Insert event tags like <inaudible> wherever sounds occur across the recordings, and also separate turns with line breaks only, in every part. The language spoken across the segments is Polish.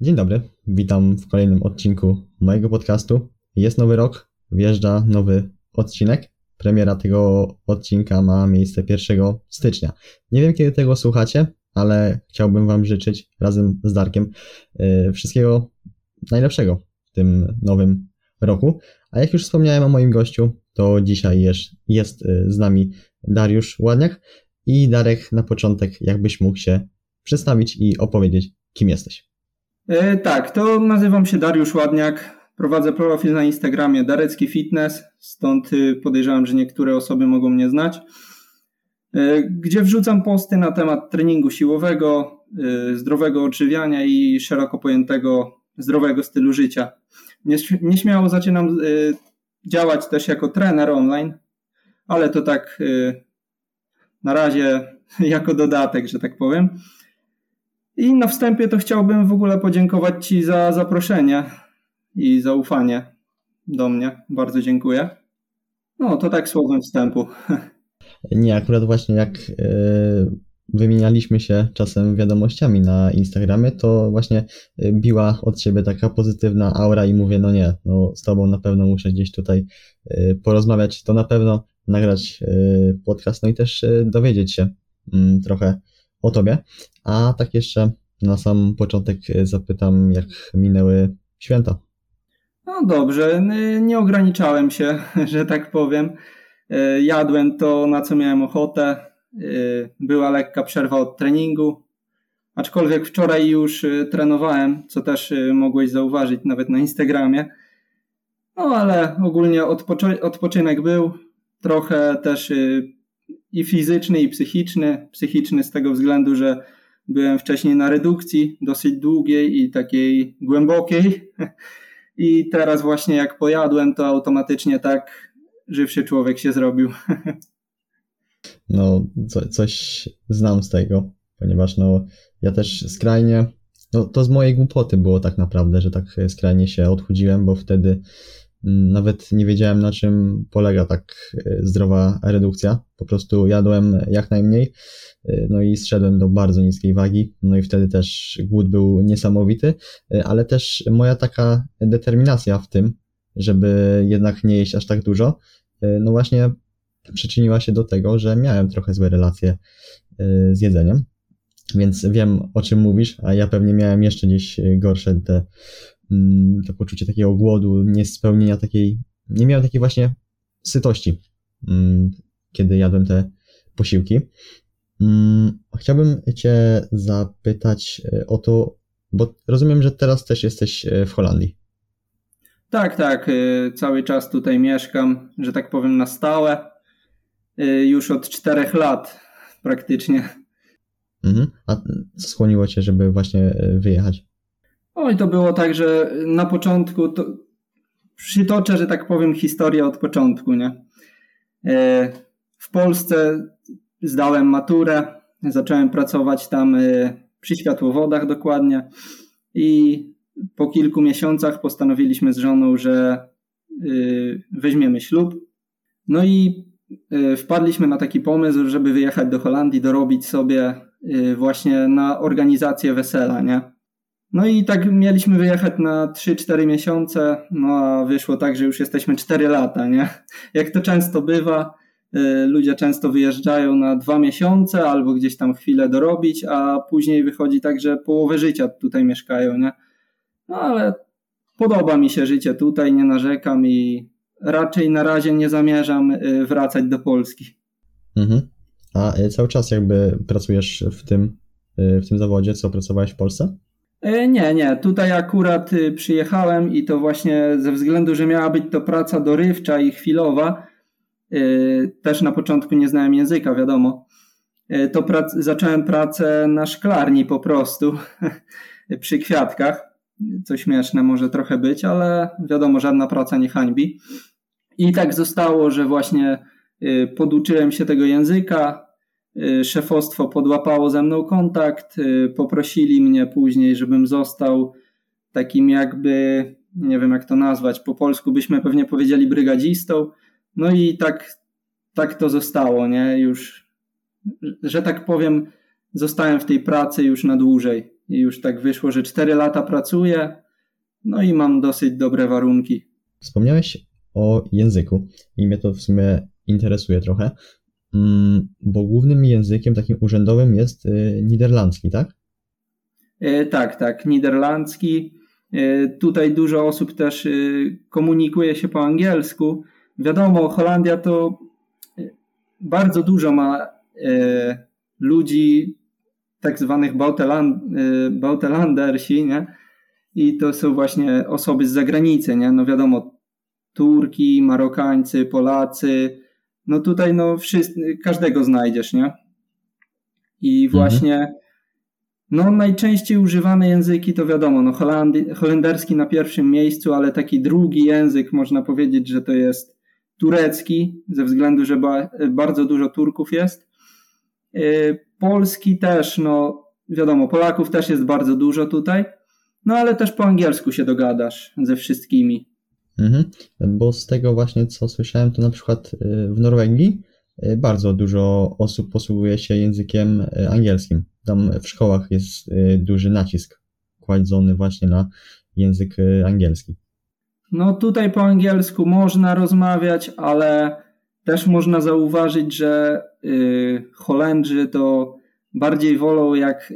Dzień dobry, witam w kolejnym odcinku mojego podcastu. Jest nowy rok, wjeżdża nowy odcinek. Premiera tego odcinka ma miejsce 1 stycznia. Nie wiem kiedy tego słuchacie, ale chciałbym Wam życzyć razem z Darkiem yy, wszystkiego najlepszego w tym nowym roku. A jak już wspomniałem o moim gościu, to dzisiaj jest, yy, z nami Dariusz Ładniak i Darek na początek jakbyś mógł się przedstawić i opowiedzieć kim jesteś.
E, tak, to nazywam się Dariusz Ładniak. Prowadzę profil na Instagramie Darecki Fitness, stąd y, podejrzewam, że niektóre osoby mogą mnie znać. E, gdzie wrzucam posty na temat treningu siłowego, y, zdrowego odżywiania i szeroko pojętego zdrowego stylu życia. Nieśmiało zaczynam y, działać też jako trener online, ale to tak na razie <laughs> jako dodatek, że tak powiem. I na wstępie to chciałbym w ogóle podziękować Ci za zaproszenie i zaufanie do mnie. Bardzo dziękuję. No, to tak słowem wstępu. <laughs>
Nie, akurat właśnie jak yy, wymienialiśmy się czasem wiadomościami na Instagramie, to właśnie e, biła od Ciebie taka pozytywna aura i mówię, no nie, no z Tobą na pewno muszę gdzieś tutaj yy, porozmawiać, to na pewno nagrać podcast, no i też dowiedzieć się mm, trochę o Tobie. A tak jeszcze na sam początek zapytam, jak minęły święta.
No dobrze, nie ograniczałem się, <laughs> że tak powiem. E, jadłem to, na co miałem ochotę. E, była lekka przerwa od treningu. Aczkolwiek wczoraj już e, trenowałem, co też mogłeś zauważyć nawet na Instagramie. No ale ogólnie odpoczy odpoczynek był. Trochę też i fizyczny, i psychiczny. Psychiczny z tego względu, że byłem wcześniej na redukcji, dosyć długiej i takiej głębokiej. <laughs> I teraz właśnie jak pojadłem, to automatycznie tak żywszy człowiek się zrobił. <laughs>
No, co, coś znam z tego, ponieważ no, ja też skrajnie, no to z mojej głupoty było tak naprawdę, że tak skrajnie się odchudziłem, bo wtedy nawet nie wiedziałem na czym polega tak e, zdrowa redukcja. Po prostu jadłem jak najmniej, e, no i zszedłem do bardzo niskiej wagi, no i wtedy też głód był niesamowity, e, ale też moja taka determinacja w tym, żeby jednak nie jeść aż tak dużo, no właśnie przyczyniła się do tego, że miałem trochę złe relacje z jedzeniem. Więc wiem o czym mówisz, a ja pewnie miałem jeszcze gdzieś gorsze te Mm, to poczucie takiego głodu, niespełnienia takiej, nie miałem takiej właśnie sytości, mm, kiedy jadłem te posiłki. Mm, chciałbym Cię zapytać e, o to, bo rozumiem, że teraz też jesteś e, w Holandii.
Tak, tak. E, cały czas tutaj mieszkam, że tak powiem, na stałe. Już od czterech lat praktycznie.
Mhm. A co skłoniło Cię, żeby właśnie wyjechać?
Oj, to było tak, że na początku to przytoczę, że tak powiem, historię od początku, nie? E, w Polsce zdałem maturę, zacząłem pracować tam e, przy światłowodach dokładnie i po kilku miesiącach postanowiliśmy z żoną, że e, weźmiemy ślub. No i wpadliśmy na taki pomysł, żeby wyjechać do Holandii, dorobić sobie właśnie na organizację wesela, nie? No i tak mieliśmy wyjechać na 3-4 miesiące, no a wyszło tak, że już jesteśmy 4 lata, nie? Jak to często bywa, y, ludzie często wyjeżdżają na 2 miesiące albo gdzieś tam chwilę dorobić, a później wychodzi tak, że połowę życia tutaj mieszkają, nie? No ale podoba mi się życie tutaj, nie narzekam i raczej na razie nie zamierzam y, wracać do Polski.
Mhm. A y, cały czas jakby pracujesz w tym, w tym zawodzie, co pracowałeś w Polsce?
E, nie, nie. Tutaj akurat y, przyjechałem i to właśnie ze względu, że miała być to praca dorywcza i chwilowa. Y, też na początku nie znałem języka, wiadomo. Y, to prac zacząłem pracę na szklarni po prostu <laughs> przy kwiatkach. Co śmieszne może trochę być, ale wiadomo, żadna praca nie hańbi. I tak zostało, że właśnie poduczyłem się tego języka, Y, szefostwo podłapało ze mną kontakt, y, poprosili mnie później, żebym został takim jakby, nie wiem jak to nazwać, po polsku byśmy pewnie powiedzieli brygadzistą. No i tak, tak to zostało, nie? Już, że tak powiem, zostałem w tej pracy już na dłużej. i już tak wyszło, że 4 lata pracuję, no i mam dosyć dobre warunki.
Wspomniałeś o języku i mnie to w sumie interesuje trochę, bo głównym językiem takim urzędowym jest y, niderlandzki, tak?
E, tak, tak, niderlandzki. E, tutaj dużo osób też y, komunikuje się po angielsku. Wiadomo, Holandia to y, bardzo dużo ma ludzi tak zwanych Bautelandersi, nie? I to są właśnie osoby z zagranicy, nie? No wiadomo, Turki, Marokańcy, Polacy, no tutaj no wszyscy, każdego znajdziesz, nie? I mhm. właśnie mhm. no najczęściej używane języki to wiadomo, no Holandy, holenderski na pierwszym miejscu, ale taki drugi język można powiedzieć, że to jest turecki, ze względu, że ba, bardzo dużo Turków jest. Y, polski też, no wiadomo, Polaków też jest bardzo dużo tutaj, no ale też po angielsku się dogadasz ze wszystkimi.
Mhm. Bo z tego właśnie, co słyszałem, to na przykład y, w Norwegii y, bardzo dużo osób posługuje się językiem y, angielskim. Tam w szkołach jest duży nacisk kładzony właśnie na język angielski.
No tutaj po angielsku można rozmawiać, ale też można zauważyć, że Holendrzy to bardziej wolą jak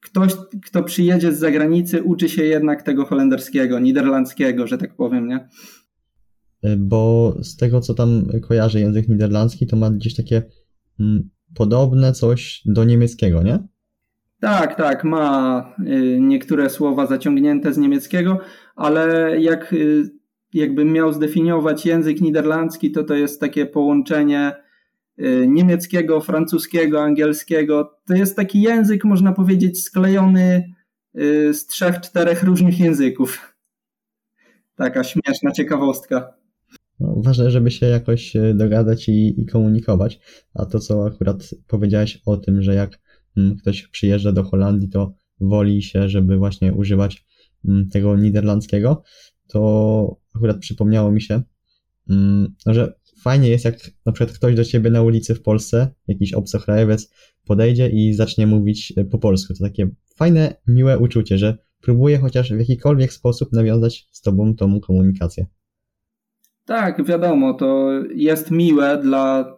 ktoś, kto przyjedzie z zagranicy, uczy się jednak tego holenderskiego, niderlandzkiego, że tak powiem, nie?
E, bo z tego, co tam kojarzę, język niderlandzki, to ma gdzieś takie mm, podobne coś do niemieckiego, nie?
Tak, tak, ma y, niektóre słowa zaciągnięte z niemieckiego, ale jak y, jakbym miał zdefiniować język niderlandzki, to to jest takie połączenie niemieckiego, francuskiego, angielskiego. To jest taki język, można powiedzieć, sklejony y, z trzech, czterech różnych języków. Taka śmieszna ciekawostka.
No, ważne, żeby się jakoś y, dogadać i, i, komunikować. A to, co akurat powiedziałeś o tym, że jak mm, ktoś przyjeżdża do Holandii, to woli się, żeby właśnie używać mm, tego niderlandzkiego, to akurat przypomniało mi się, mm, że fajnie jest, jak na przykład ktoś do ciebie na ulicy w Polsce, jakiś obcokrajowiec, podejdzie i zacznie mówić e, po polsku. To takie fajne, miłe uczucie, że próbuje chociaż w jakikolwiek sposób nawiązać z tobą tą komunikację.
Tak, wiadomo, to jest miłe dla.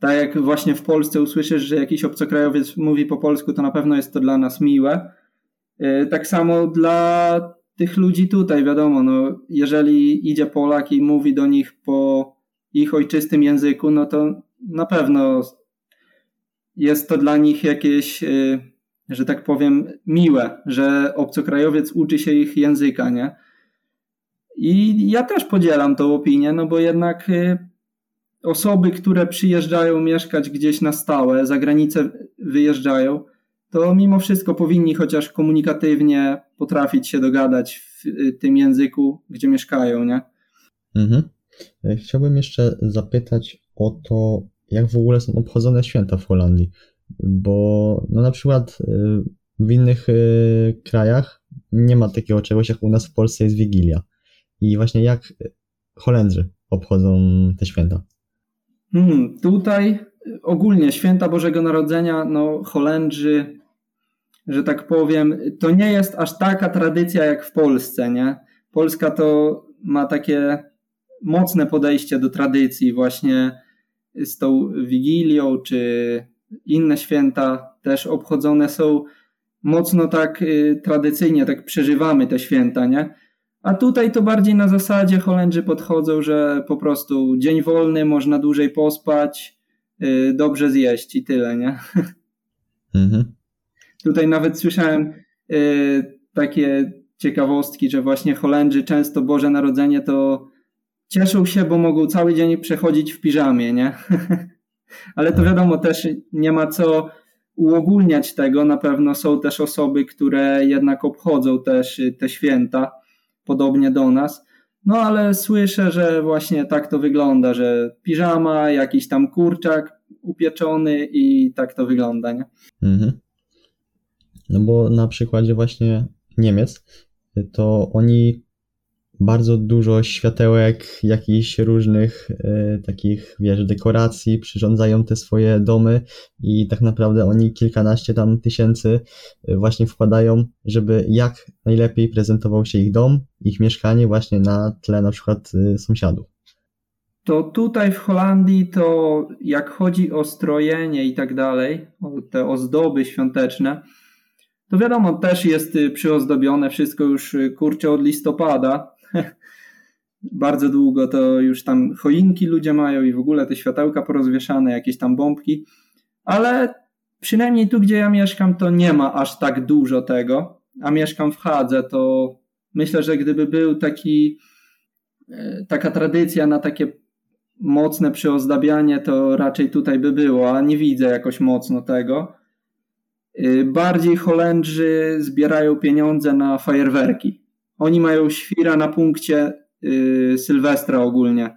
Tak jak właśnie w Polsce usłyszysz, że jakiś obcokrajowiec mówi po polsku, to na pewno jest to dla nas miłe. E, tak samo dla tych ludzi tutaj, wiadomo, no, jeżeli idzie Polak i mówi do nich po ich ojczystym języku, no to na pewno jest to dla nich jakieś, y, że tak powiem, miłe, że obcokrajowiec uczy się ich języka, nie? I ja też podzielam tą opinię, no bo jednak y, osoby, które przyjeżdżają mieszkać gdzieś na stałe, za granicę wyjeżdżają, to mimo wszystko powinni chociaż komunikatywnie potrafić się dogadać w y, tym języku, gdzie mieszkają, nie?
Mhm. E, chciałbym jeszcze zapytać o to, jak w ogóle są obchodzone święta w Holandii, bo no na przykład e, w innych e, krajach nie ma takiego czegoś, jak u nas w Polsce jest Wigilia. I właśnie jak Holendrzy obchodzą te święta?
Hmm, tutaj ogólnie święta Bożego Narodzenia, no Holendrzy, że tak powiem, to nie jest aż taka tradycja jak w Polsce, nie? Polska to ma takie mocne podejście do tradycji, właśnie z tą Wigilią, czy inne święta też obchodzone są mocno tak y, tradycyjnie, tak przeżywamy te święta, nie? A tutaj to bardziej na zasadzie Holendrzy podchodzą, że po prostu dzień wolny, można dłużej pospać, y, dobrze zjeść i tyle, nie? <laughs> Mhm. Tutaj nawet słyszałem y, takie ciekawostki, że właśnie Holendrzy często Boże Narodzenie to cieszą się, bo mogą cały dzień przechodzić w piżamie, nie? <laughs> Ale to wiadomo, też nie ma co uogólniać tego. Na pewno są też osoby, które jednak obchodzą też te święta, podobnie do nas. No ale słyszę, że właśnie tak to wygląda, że piżama, jakiś tam kurczak upieczony i tak to wygląda, nie? Mhm.
No bo na przykładzie właśnie Niemiec, to oni bardzo dużo światełek, jakichś różnych e, takich, wiesz, dekoracji, przyrządzają te swoje domy i tak naprawdę oni kilkanaście tam tysięcy e, właśnie wkładają, żeby jak najlepiej prezentował się ich dom, ich mieszkanie właśnie na tle na przykład e, sąsiadów.
To tutaj w Holandii to jak chodzi o strojenie i tak dalej, te ozdoby świąteczne, to wiadomo, też jest przyozdobione wszystko już kurczę od listopada, <laughs> bardzo długo to już tam choinki ludzie mają i w ogóle te światełka porozwieszane, jakieś tam bombki, ale przynajmniej tu, gdzie ja mieszkam, to nie ma aż tak dużo tego, a mieszkam w Hadze, to myślę, że gdyby był taki e, taka tradycja na takie mocne przyozdabianie, to raczej tutaj by było, a nie widzę jakoś mocno tego. E, bardziej Holendrzy zbierają pieniądze na fajerwerki. Oni mają świra na punkcie y, Sylwestra ogólnie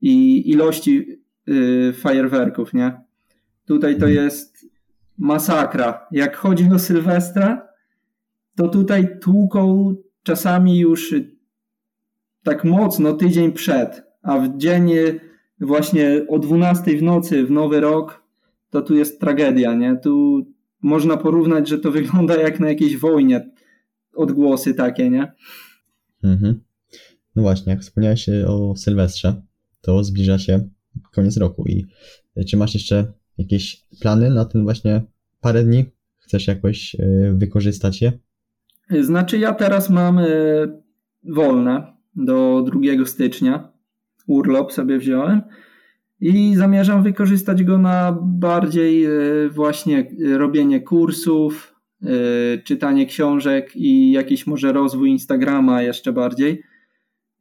i ilości y, fajerwerków, nie? Tutaj to mhm. jest masakra. Jak chodzi o Sylwestra, to tutaj tłuką czasami już tak mocno tydzień przed, a w dzień właśnie o 12 w nocy w Nowy Rok, to tu jest tragedia, nie? Tu można porównać, że to wygląda jak na jakiejś wojnie odgłosy takie, nie?
Mhm. No właśnie, jak wspomniałeś o Sylwestrze, to zbliża się koniec roku i czy masz jeszcze jakieś plany na ten właśnie parę dni? Chcesz jakoś e, wykorzystać je?
Znaczy ja teraz mam e, wolne do 2 stycznia. Urlop sobie wziąłem i zamierzam wykorzystać go na bardziej e, właśnie robienie kursów, czytanie książek i jakiś może rozwój Instagrama jeszcze bardziej,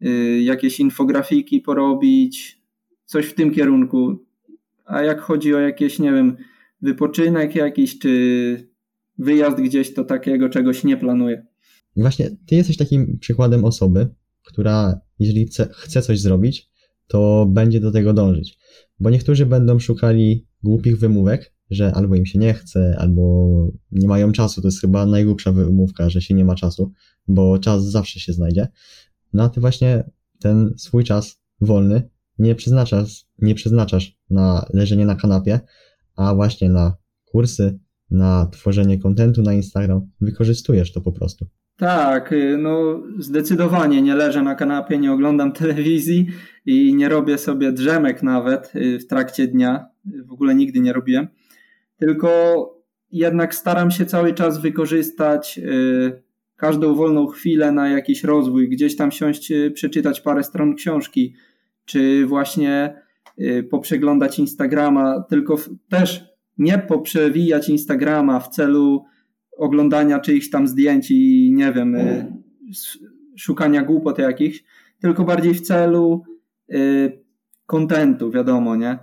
y, jakieś infografiki porobić, coś w tym kierunku. A jak chodzi o jakieś, nie wiem, wypoczynek jakiś, czy wyjazd gdzieś, to takiego czegoś nie planuję.
Właśnie, ty jesteś takim przykładem osoby, która jeżeli chce coś zrobić, to będzie do tego dążyć. Bo niektórzy będą szukali głupich wymówek, że albo im się nie chce, albo nie mają czasu. To jest chyba najgłupsza wymówka, że się nie ma czasu, bo czas zawsze się znajdzie. No a ty właśnie ten swój czas wolny nie przeznaczasz, nie przeznaczasz na leżenie na kanapie, a właśnie na kursy, na tworzenie kontentu na Instagram. Wykorzystujesz to po prostu.
Tak, y, no zdecydowanie nie leżę na kanapie, nie oglądam <laughs> telewizji i nie robię sobie drzemek nawet y, w trakcie dnia. W ogóle nigdy nie robiłem tylko jednak staram się cały czas wykorzystać y, każdą wolną chwilę na jakiś rozwój, gdzieś tam siąść, y, przeczytać parę stron książki, czy właśnie y, poprzeglądać Instagrama, tylko też nie poprzewijać Instagrama w celu oglądania czyichś tam zdjęć i nie wiem, szukania głupot jakichś, tylko bardziej w celu kontentu, wiadomo, nie?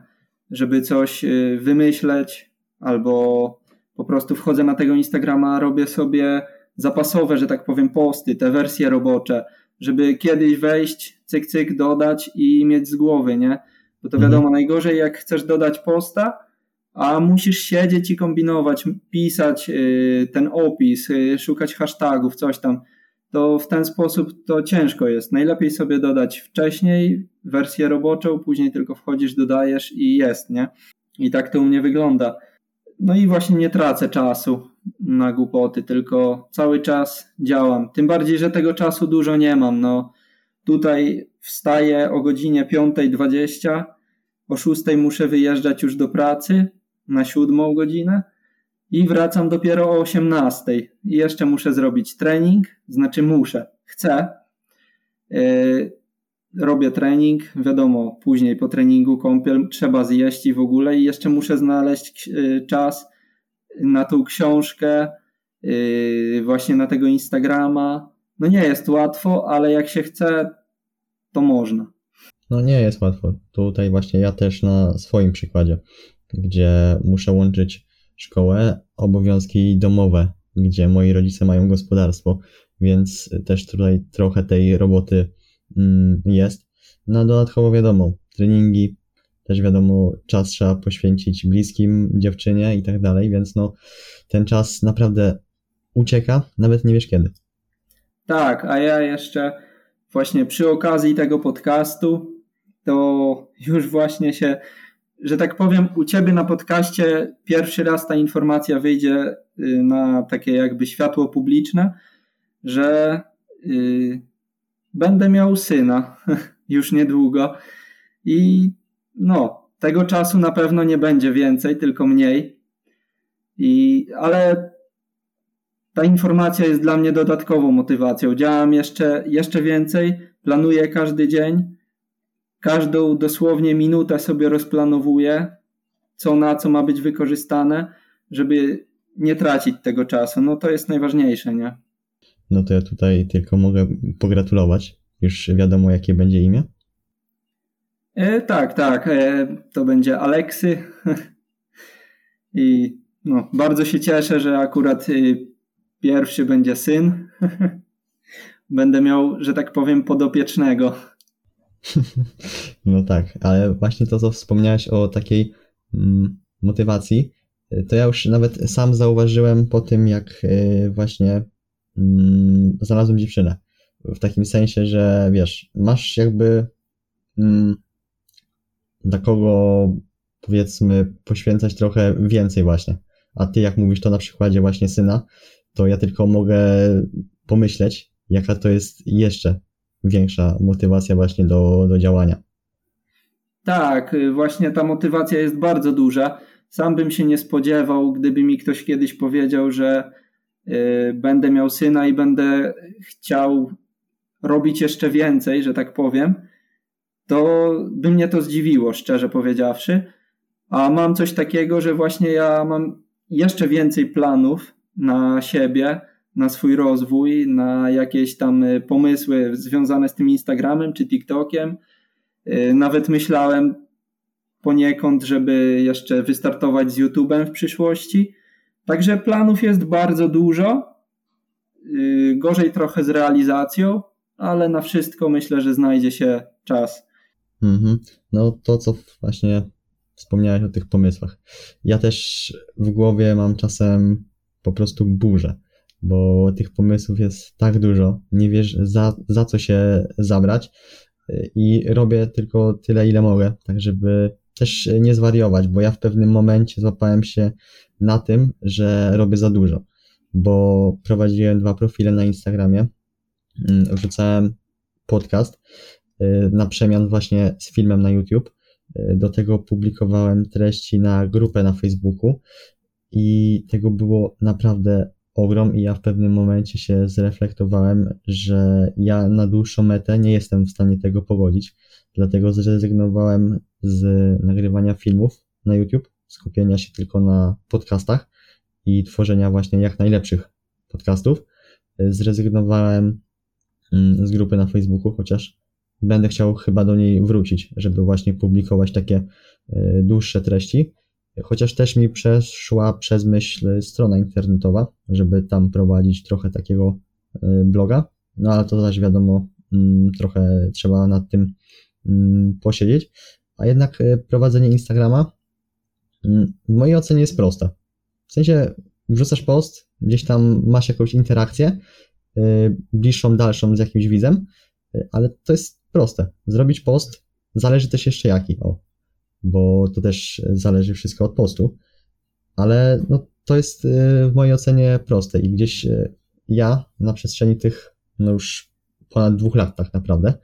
Żeby coś wymyśleć, albo po prostu wchodzę na tego Instagrama, robię sobie zapasowe, że tak powiem, posty, te wersje robocze, żeby kiedyś wejść, cyk, cyk, dodać i mieć z głowy, nie? Bo to mhm. wiadomo, najgorzej jak chcesz dodać posta, a musisz siedzieć i kombinować, pisać yy, ten opis, yy, szukać hashtagów, coś tam, to w ten sposób to ciężko jest. Najlepiej sobie dodać wcześniej wersję roboczą, później tylko wchodzisz, dodajesz i jest, nie? I tak to u mnie wygląda. No i właśnie nie tracę czasu na głupoty, tylko cały czas działam. Tym bardziej, że tego czasu dużo nie mam. No, tutaj wstaję o godzinie 5.20, o 6 muszę wyjeżdżać już do pracy na 7 godzinę i wracam dopiero o 18. I jeszcze muszę zrobić trening, znaczy muszę, chcę. Yy, robię trening, wiadomo, później po treningu kąpiel trzeba zjeść i w ogóle i jeszcze muszę znaleźć y, czas na tą książkę, y, właśnie na tego Instagrama. No nie jest łatwo, ale jak się chce, to można.
No nie jest łatwo. Tutaj właśnie ja też na swoim przykładzie, gdzie muszę łączyć szkołę, obowiązki domowe, gdzie moi rodzice mają gospodarstwo, więc też tutaj trochę tej roboty jest. No dodatkowo wiadomo, treningi, też wiadomo, czas trzeba poświęcić bliskim, dziewczynie i tak dalej, więc no ten czas naprawdę ucieka, nawet nie wiesz kiedy.
Tak, a ja jeszcze właśnie przy okazji tego podcastu, to już właśnie się, że tak powiem, u ciebie na podcaście pierwszy raz ta informacja wyjdzie y, na takie jakby światło publiczne, że yy, będę miał syna <laughs> już niedługo i no, tego czasu na pewno nie będzie więcej, tylko mniej. I, ale ta informacja jest dla mnie dodatkową motywacją. Działam jeszcze, jeszcze więcej, planuję każdy dzień, każdą dosłownie minutę sobie rozplanowuję, co na co ma być wykorzystane, żeby nie tracić tego czasu. No to jest najważniejsze, nie?
No to ja tutaj tylko mogę pogratulować. Już wiadomo, jakie będzie imię?
E, tak, tak. E, to będzie Aleksy. <laughs> I no, bardzo się cieszę, że akurat y, pierwszy będzie syn. <laughs> Będę miał, że tak powiem, podopiecznego. <laughs>
No tak, ale właśnie to, co wspomniałeś o takiej mm, motywacji, to ja już nawet sam zauważyłem po tym, jak y, właśnie mm, znalazłem dziewczynę. W takim sensie, że wiesz, masz jakby mm, dla kogo powiedzmy poświęcać trochę więcej właśnie. A ty jak mówisz to na przykładzie właśnie syna, to ja tylko mogę pomyśleć, jaka to jest jeszcze większa motywacja właśnie do, do działania.
Tak, właśnie ta motywacja jest bardzo duża. Sam bym się nie spodziewał, gdyby mi ktoś kiedyś powiedział, że y, będę miał syna i będę chciał robić jeszcze więcej, że tak powiem, to by mnie to zdziwiło, szczerze powiedziawszy. A mam coś takiego, że właśnie ja mam jeszcze więcej planów na siebie, na swój rozwój, na jakieś tam y, pomysły związane z tym Instagramem czy TikTokiem. Y, nawet myślałem poniekąd, żeby jeszcze wystartować z YouTube'em w przyszłości. Także planów jest bardzo dużo. Y, gorzej trochę z realizacją, ale na wszystko myślę, że znajdzie się czas.
Mhm. No to, co właśnie wspomniałeś o tych pomysłach. Ja też w głowie mam czasem po prostu burzę, bo tych pomysłów jest tak dużo, nie wiesz za, za co się zabrać i robię tylko tyle, ile mogę, tak żeby też nie zwariować, bo ja w pewnym momencie złapałem się na tym, że robię za dużo, bo prowadziłem dwa profile na Instagramie, mm, wrzucałem podcast y, na przemian właśnie z filmem na YouTube. Do tego publikowałem treści na grupę na Facebooku i tego było naprawdę ogrom i ja w pewnym momencie się zreflektowałem, że ja na dłuższą metę nie jestem w stanie tego pogodzić, dlatego zrezygnowałem z nagrywania filmów na YouTube, skupienia się tylko na podcastach i tworzenia właśnie jak najlepszych podcastów. Zrezygnowałem mm, z grupy na Facebooku, chociaż będę chciał chyba do niej wrócić, żeby właśnie publikować takie e, dłuższe treści. Chociaż też mi przeszła przez myśl strona internetowa, żeby tam prowadzić trochę takiego e, bloga, no ale to też wiadomo, mm, trochę trzeba nad tym posiedzieć. A jednak e, prowadzenie Instagrama mm, w mojej ocenie jest proste. W sensie wrzucasz post, gdzieś tam masz jakąś interakcję, bliższą, dalszą z jakimś widzem, ale to jest proste. Zrobić post, zależy też jeszcze jaki, o, bo to też zależy wszystko od postu, ale no, to jest w mojej ocenie proste i gdzieś ja na przestrzeni tych, no już ponad dwóch lat tak naprawdę,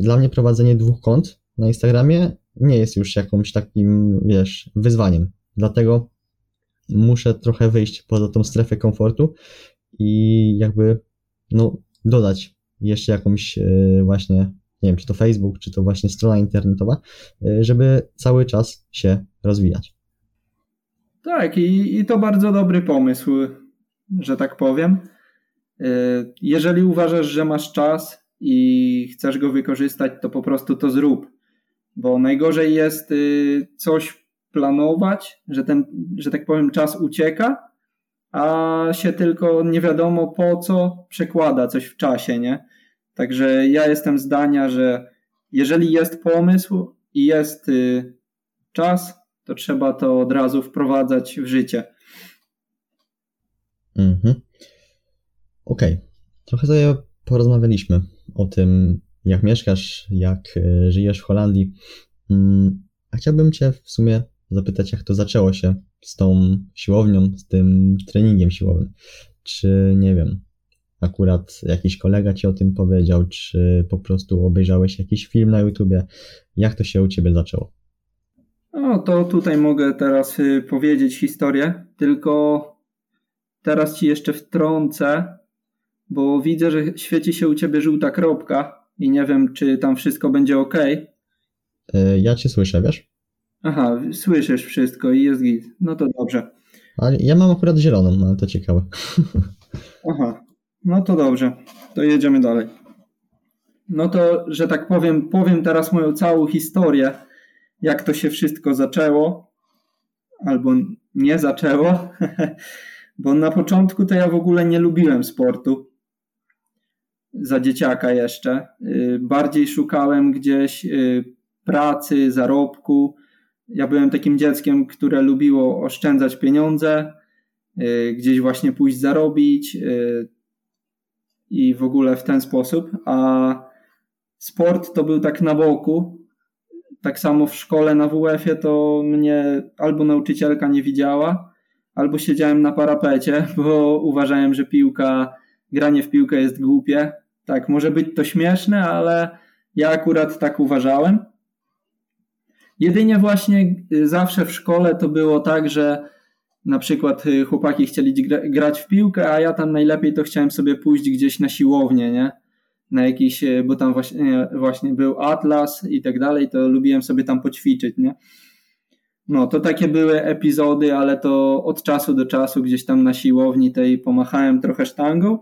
dla mnie prowadzenie dwóch kont na Instagramie nie jest już jakimś takim, wiesz, wyzwaniem. Dlatego muszę trochę wyjść poza tą strefę komfortu i jakby, no, dodać jeszcze jakąś e, właśnie, nie wiem, czy to Facebook, czy to właśnie strona internetowa, e, żeby cały czas się rozwijać.
Tak, i, i to bardzo dobry pomysł, że tak powiem. E, jeżeli uważasz, że masz czas i chcesz go wykorzystać, to po prostu to zrób. Bo najgorzej jest coś planować, że ten, że tak powiem, czas ucieka, a się tylko nie wiadomo po co przekłada coś w czasie, nie? Także ja jestem zdania, że jeżeli jest pomysł i jest y, czas, to trzeba to od razu wprowadzać w życie.
Mhm. Okej, okay. trochę sobie porozmawialiśmy o tym, jak mieszkasz, jak e, żyjesz w Holandii. Mm, a chciałbym Cię w sumie zapytać, jak to zaczęło się z tą siłownią, z tym treningiem siłowym. Czy nie wiem, akurat jakiś kolega Ci o tym powiedział, czy po prostu obejrzałeś jakiś film na YouTubie? Jak to się u Ciebie zaczęło?
No, to tutaj mogę teraz y, powiedzieć historię, tylko teraz Ci jeszcze wtrącę, bo widzę, że świeci się u Ciebie żółta kropka i nie wiem, czy tam wszystko będzie ok.
E, ja Cię słyszę, wiesz?
Aha, słyszysz wszystko i jest git. No to dobrze.
Ale ja mam akurat zieloną, no to ciekawe. <laughs>
Aha, no to dobrze. To jedziemy dalej. No to, że tak powiem, powiem teraz moją całą historię, jak to się wszystko zaczęło, albo nie zaczęło, <laughs> bo na początku to ja w ogóle nie lubiłem sportu za dzieciaka jeszcze. Y, bardziej szukałem gdzieś y, pracy, zarobku. Ja byłem takim dzieckiem, które lubiło oszczędzać pieniądze, y, gdzieś właśnie pójść zarobić i w ogóle w ten sposób. A sport to był tak na boku. Tak samo w szkole na WF-ie to mnie albo nauczycielka nie widziała, albo siedziałem na parapecie, <laughs> bo uważałem, że piłka, granie w piłkę jest głupie tak, może być to śmieszne, ale ja akurat tak uważałem. Jedynie właśnie y, zawsze w szkole to było tak, że na przykład y, chłopaki chcieli grać w piłkę, a ja tam najlepiej to chciałem sobie pójść gdzieś na siłownię, nie? Na jakiś, y, bo tam właśnie, właśnie był atlas i tak dalej, to lubiłem sobie tam poćwiczyć, nie? No, to takie były epizody, ale to od czasu do czasu gdzieś tam na siłowni tej pomachałem trochę sztangą.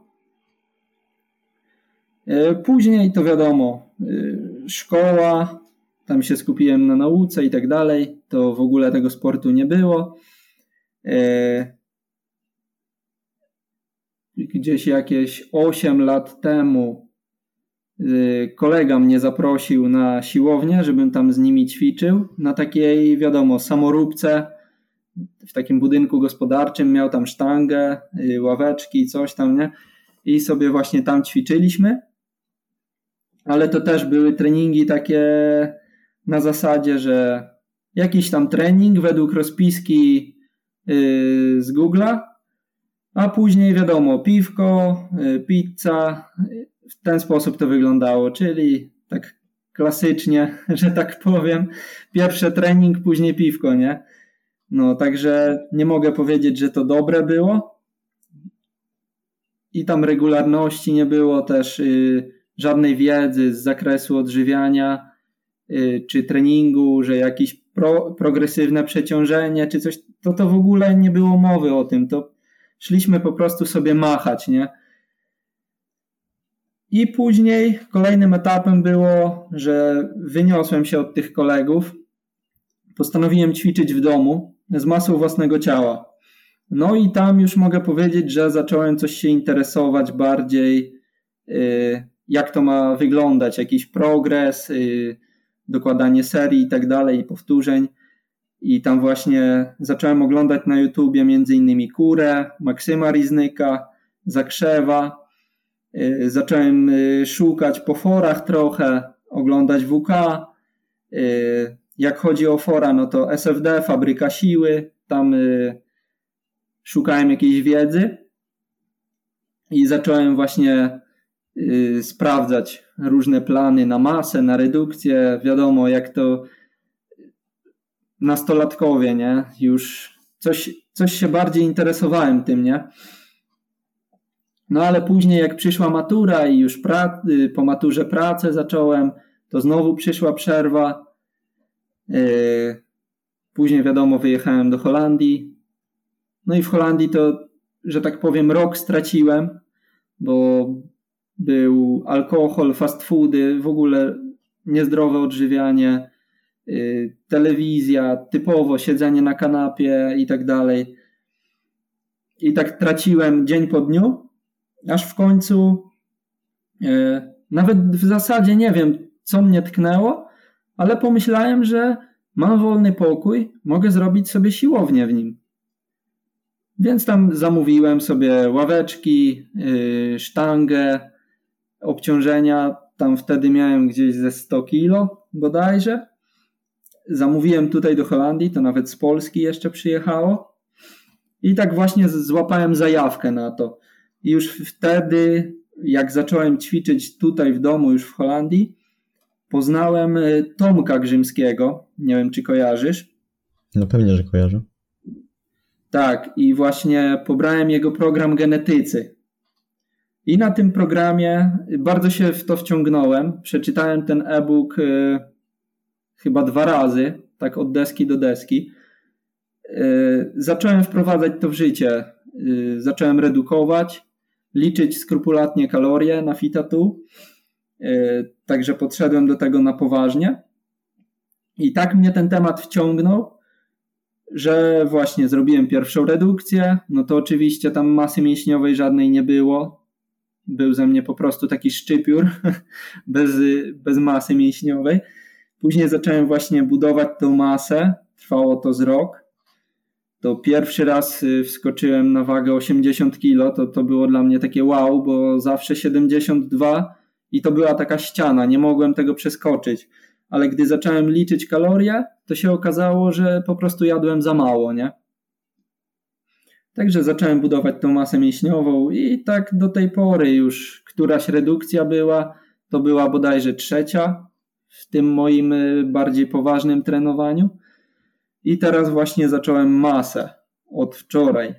E, później to wiadomo, e, szkoła, tam się skupiłem na nauce i tak dalej, to w ogóle tego sportu nie było. E, gdzieś jakieś 8 lat temu kolega mnie zaprosił na siłownię, żebym tam z nimi ćwiczył na takiej, wiadomo, samoróbce w takim budynku gospodarczym, miał tam sztangę, ławeczki, coś tam, nie? I sobie właśnie tam ćwiczyliśmy ale to też były treningi takie na zasadzie, że jakiś tam trening według rozpiski yy, z Google'a, a później wiadomo, piwko, yy, pizza. W ten sposób to wyglądało, czyli tak klasycznie, <laughs> że tak powiem, pierwszy trening, później piwko, nie? No, także nie mogę powiedzieć, że to dobre było. I tam regularności nie było też. Yy, żadnej wiedzy z zakresu odżywiania y, czy treningu, że jakieś pro, progresywne przeciążenie czy coś, to to w ogóle nie było mowy o tym. To szliśmy po prostu sobie machać, nie? I później kolejnym etapem było, że wyniosłem się od tych kolegów, postanowiłem ćwiczyć w domu z masą własnego ciała. No i tam już mogę powiedzieć, że zacząłem coś się interesować bardziej yy, jak to ma wyglądać, jakiś progres, yy, dokładanie serii i tak dalej, powtórzeń. I tam właśnie zacząłem oglądać na YouTubie innymi Kurę, Maksyma Riznyka, Zakrzewa. Yy, zacząłem yy, szukać po forach trochę, oglądać WK. Jak chodzi o fora, no to SFD, Fabryka Siły, tam szukałem jakiejś wiedzy i zacząłem właśnie Y, sprawdzać różne plany na masę, na redukcję. Wiadomo, jak to nastolatkowie, nie? Już coś, coś się bardziej interesowałem tym, nie? No ale później, jak przyszła matura i już pra- y, po maturze pracę zacząłem, to znowu przyszła przerwa. Y, później, wiadomo, wyjechałem do Holandii. No i w Holandii to, że tak powiem, rok straciłem, bo był alkohol, fast foody, w ogóle niezdrowe odżywianie, y, telewizja, typowo siedzenie na kanapie i tak dalej. I tak traciłem dzień po dniu, aż w końcu y, nawet w zasadzie nie wiem, co mnie tknęło, ale pomyślałem, że mam wolny pokój, mogę zrobić sobie siłownię w nim. Więc tam zamówiłem sobie ławeczki, y, sztangę, obciążenia tam wtedy miałem gdzieś ze 100 kilo bodajże. Zamówiłem tutaj do Holandii, to nawet z Polski jeszcze przyjechało. I tak właśnie złapałem zajawkę na to. I już wtedy, jak zacząłem ćwiczyć tutaj w domu, już w Holandii, poznałem y, Tomka Grzymskiego. Nie wiem, czy kojarzysz.
No pewnie, że kojarzę.
Tak, i właśnie pobrałem jego program genetycy. I na tym programie bardzo się w to wciągnąłem. Przeczytałem ten e-book y, chyba dwa razy, tak od deski do deski. Y, zacząłem wprowadzać to w życie. Y, zacząłem redukować, liczyć skrupulatnie kalorie na Fitatu. Y, także podszedłem do tego na poważnie. I tak mnie ten temat wciągnął, że właśnie zrobiłem pierwszą redukcję. No to oczywiście tam masy mięśniowej żadnej nie było. Był ze mnie po prostu taki szczypiór <laughs> bez, bez masy mięśniowej. Później zacząłem właśnie budować tą masę. Trwało to z rok. To pierwszy raz y, wskoczyłem na wagę 80 kg. To, to było dla mnie takie wow, bo zawsze 72 i to była taka ściana. Nie mogłem tego przeskoczyć. Ale gdy zacząłem liczyć kalorie, to się okazało, że po prostu jadłem za mało, nie? Także zacząłem budować tą masę mięśniową i tak do tej pory już któraś redukcja była, to była bodajże trzecia w tym moim y, bardziej poważnym trenowaniu. I teraz właśnie zacząłem masę od wczoraj.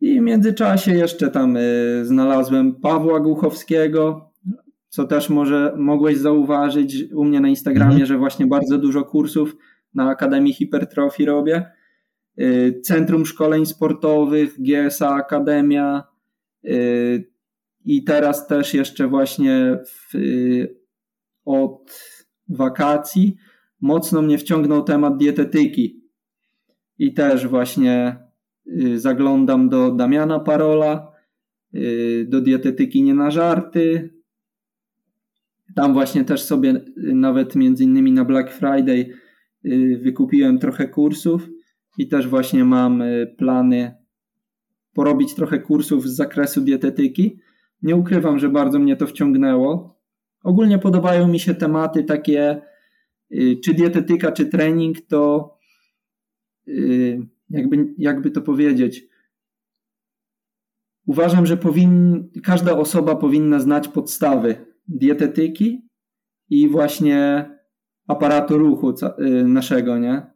I w międzyczasie jeszcze tam y, znalazłem Pawła Głuchowskiego, co też może mogłeś zauważyć u mnie na Instagramie, mhm. że właśnie bardzo dużo kursów na Akademii Hipertrofii robię. Y, Centrum Szkoleń Sportowych, GSA Akademia i teraz też jeszcze właśnie w, od wakacji mocno mnie wciągnął temat dietetyki. I też właśnie y, zaglądam do Damiana Parola, y, do dietetyki nie na żarty. Tam właśnie też sobie y, nawet między innymi na Black Friday wykupiłem trochę kursów i też właśnie mam plany porobić trochę kursów z zakresu dietetyki. Nie ukrywam, że bardzo mnie to wciągnęło. Ogólnie podobają mi się tematy takie, y, czy dietetyka, czy trening, to y, jakby, jakby to powiedzieć. Uważam, że powin, każda osoba powinna znać podstawy dietetyki i właśnie aparatu ruchu y, naszego, nie?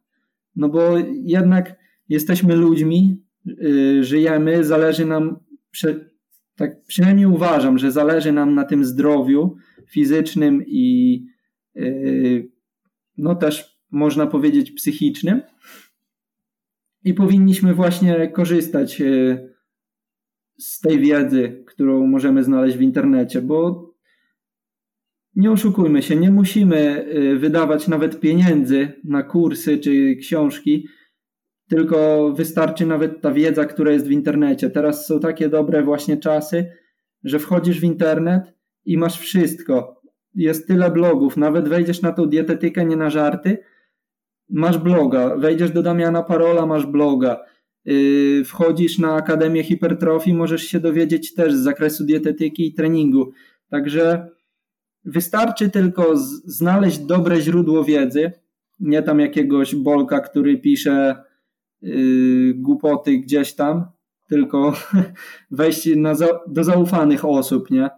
No bo jednak jesteśmy ludźmi, żyjemy, zależy nam, tak przynajmniej uważam, że zależy nam na tym zdrowiu, fizycznym i yy, no też można powiedzieć psychicznym. I powinniśmy właśnie korzystać yy, z tej wiedzy, którą możemy znaleźć w internecie, bo nie oszukujmy się, nie musimy yy, wydawać nawet pieniędzy na kursy czy książki, tylko wystarczy nawet ta wiedza, która jest w internecie. Teraz są takie dobre właśnie czasy, że wchodzisz w internet i masz wszystko. Jest tyle blogów, nawet wejdziesz na tą dietetykę nie na żarty, masz bloga, wejdziesz do Damiana Parola, masz bloga, yy, wchodzisz na Akademię Hipertrofii, możesz się dowiedzieć też z zakresu dietetyki i treningu. Także wystarczy tylko znaleźć dobre źródło wiedzy, nie tam jakiegoś bolka, który pisze yy, głupoty gdzieś tam, tylko <laughs> wejść na, do zaufanych osób, nie?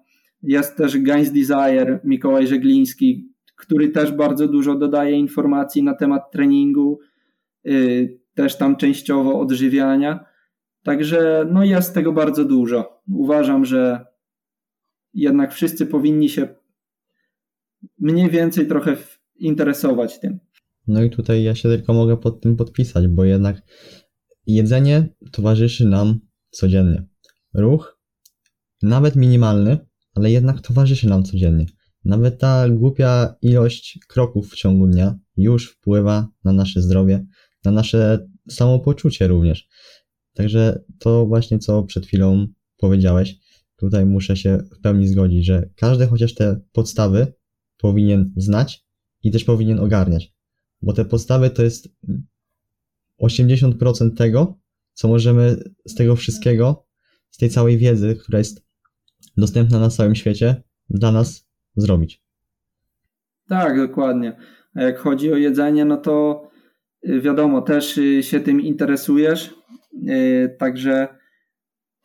Jest też Gains Desire, Mikołaj Żegliński, który też bardzo dużo dodaje informacji na temat treningu, yy, też tam częściowo odżywiania. Także no jest tego bardzo dużo. Uważam, że jednak wszyscy powinni się mniej więcej trochę interesować tym.
No i tutaj ja się tylko mogę pod tym podpisać, bo jednak jedzenie towarzyszy nam codziennie. Ruch, nawet minimalny, ale jednak towarzyszy nam codziennie. Nawet ta głupia ilość kroków w ciągu dnia już wpływa na nasze zdrowie, na nasze samopoczucie również. Także to właśnie co przed chwilą powiedziałeś, tutaj muszę się w pełni zgodzić, że każdy chociaż te podstawy powinien znać i też powinien ogarniać. Bo te podstawy to jest 80% tego, co możemy z tego wszystkiego, z tej całej wiedzy, która jest dostępna na całym świecie, dla nas zrobić.
Tak, dokładnie. A jak chodzi o jedzenie, no to y, wiadomo, też y, się tym interesujesz, y, także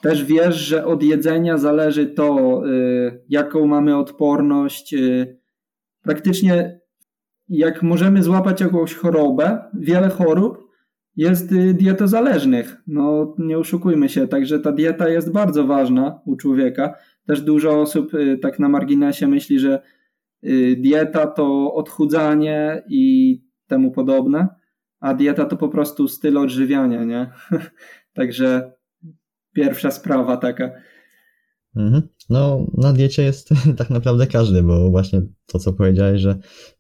też wiesz, że od jedzenia zależy to, jaką mamy odporność. Praktycznie jak możemy złapać jakąś chorobę, wiele chorób jest dietozależnych. No nie oszukujmy się, także ta dieta jest bardzo ważna u człowieka. Też dużo osób tak na marginesie myśli, że Y, dieta to odchudzanie i temu podobne, a dieta to po prostu styl odżywiania, nie? <laughs> Także pierwsza sprawa taka.
Mhm. No, na diecie jest <laughs> tak naprawdę każdy, bo właśnie to, co powiedziałeś, że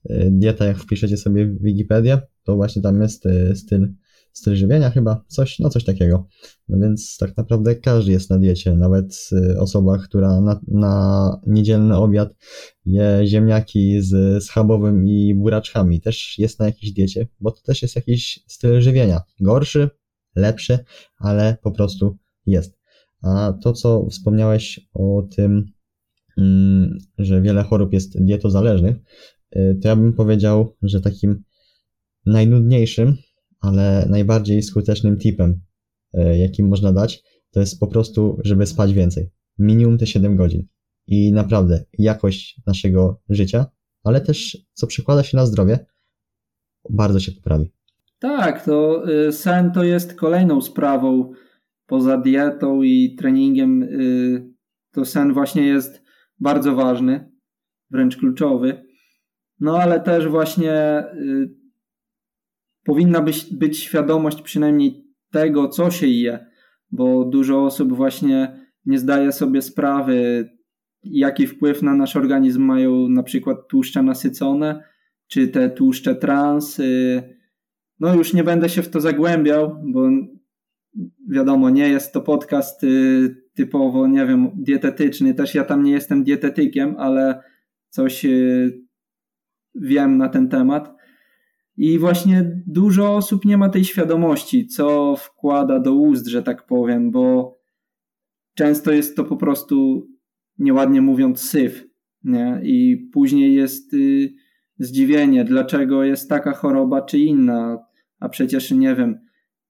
y, dieta, jak wpiszecie sobie w Wikipedię, to właśnie tam jest y, styl styl żywienia chyba, coś, no coś takiego. No więc tak naprawdę każdy jest na diecie, nawet y, osoba, która na, na niedzielny obiad je ziemniaki z schabowym i buraczkami, też jest na jakiejś diecie, bo to też jest jakiś styl żywienia. Gorszy, lepszy, ale po prostu jest. A to, co wspomniałeś o tym, mm, że wiele chorób jest dietozależnych, y, to ja bym powiedział, że takim najnudniejszym ale najbardziej skutecznym tipem, e, jakim można dać, to jest po prostu, żeby spać więcej. Minimum te 7 godzin. I naprawdę jakość naszego życia, ale też co przekłada się na zdrowie, bardzo się poprawi.
Tak, to y, sen to jest kolejną sprawą poza dietą i treningiem. Y, to sen właśnie jest bardzo ważny, wręcz kluczowy. No ale też właśnie y, powinna być, być świadomość przynajmniej tego, co się je, bo dużo osób właśnie nie zdaje sobie sprawy, jaki wpływ na nasz organizm mają na przykład tłuszcze nasycone, czy te tłuszcze trans. Y, no już nie będę się w to zagłębiał, bo wiadomo, nie jest to podcast y, typowo, nie wiem, dietetyczny. Też ja tam nie jestem dietetykiem, ale coś y, wiem na ten temat. I właśnie dużo osób nie ma tej świadomości, co wkłada do ust, że tak powiem, bo często jest to po prostu, nieładnie mówiąc, syf. Nie? I później jest y, zdziwienie, dlaczego jest taka choroba czy inna, a przecież nie wiem,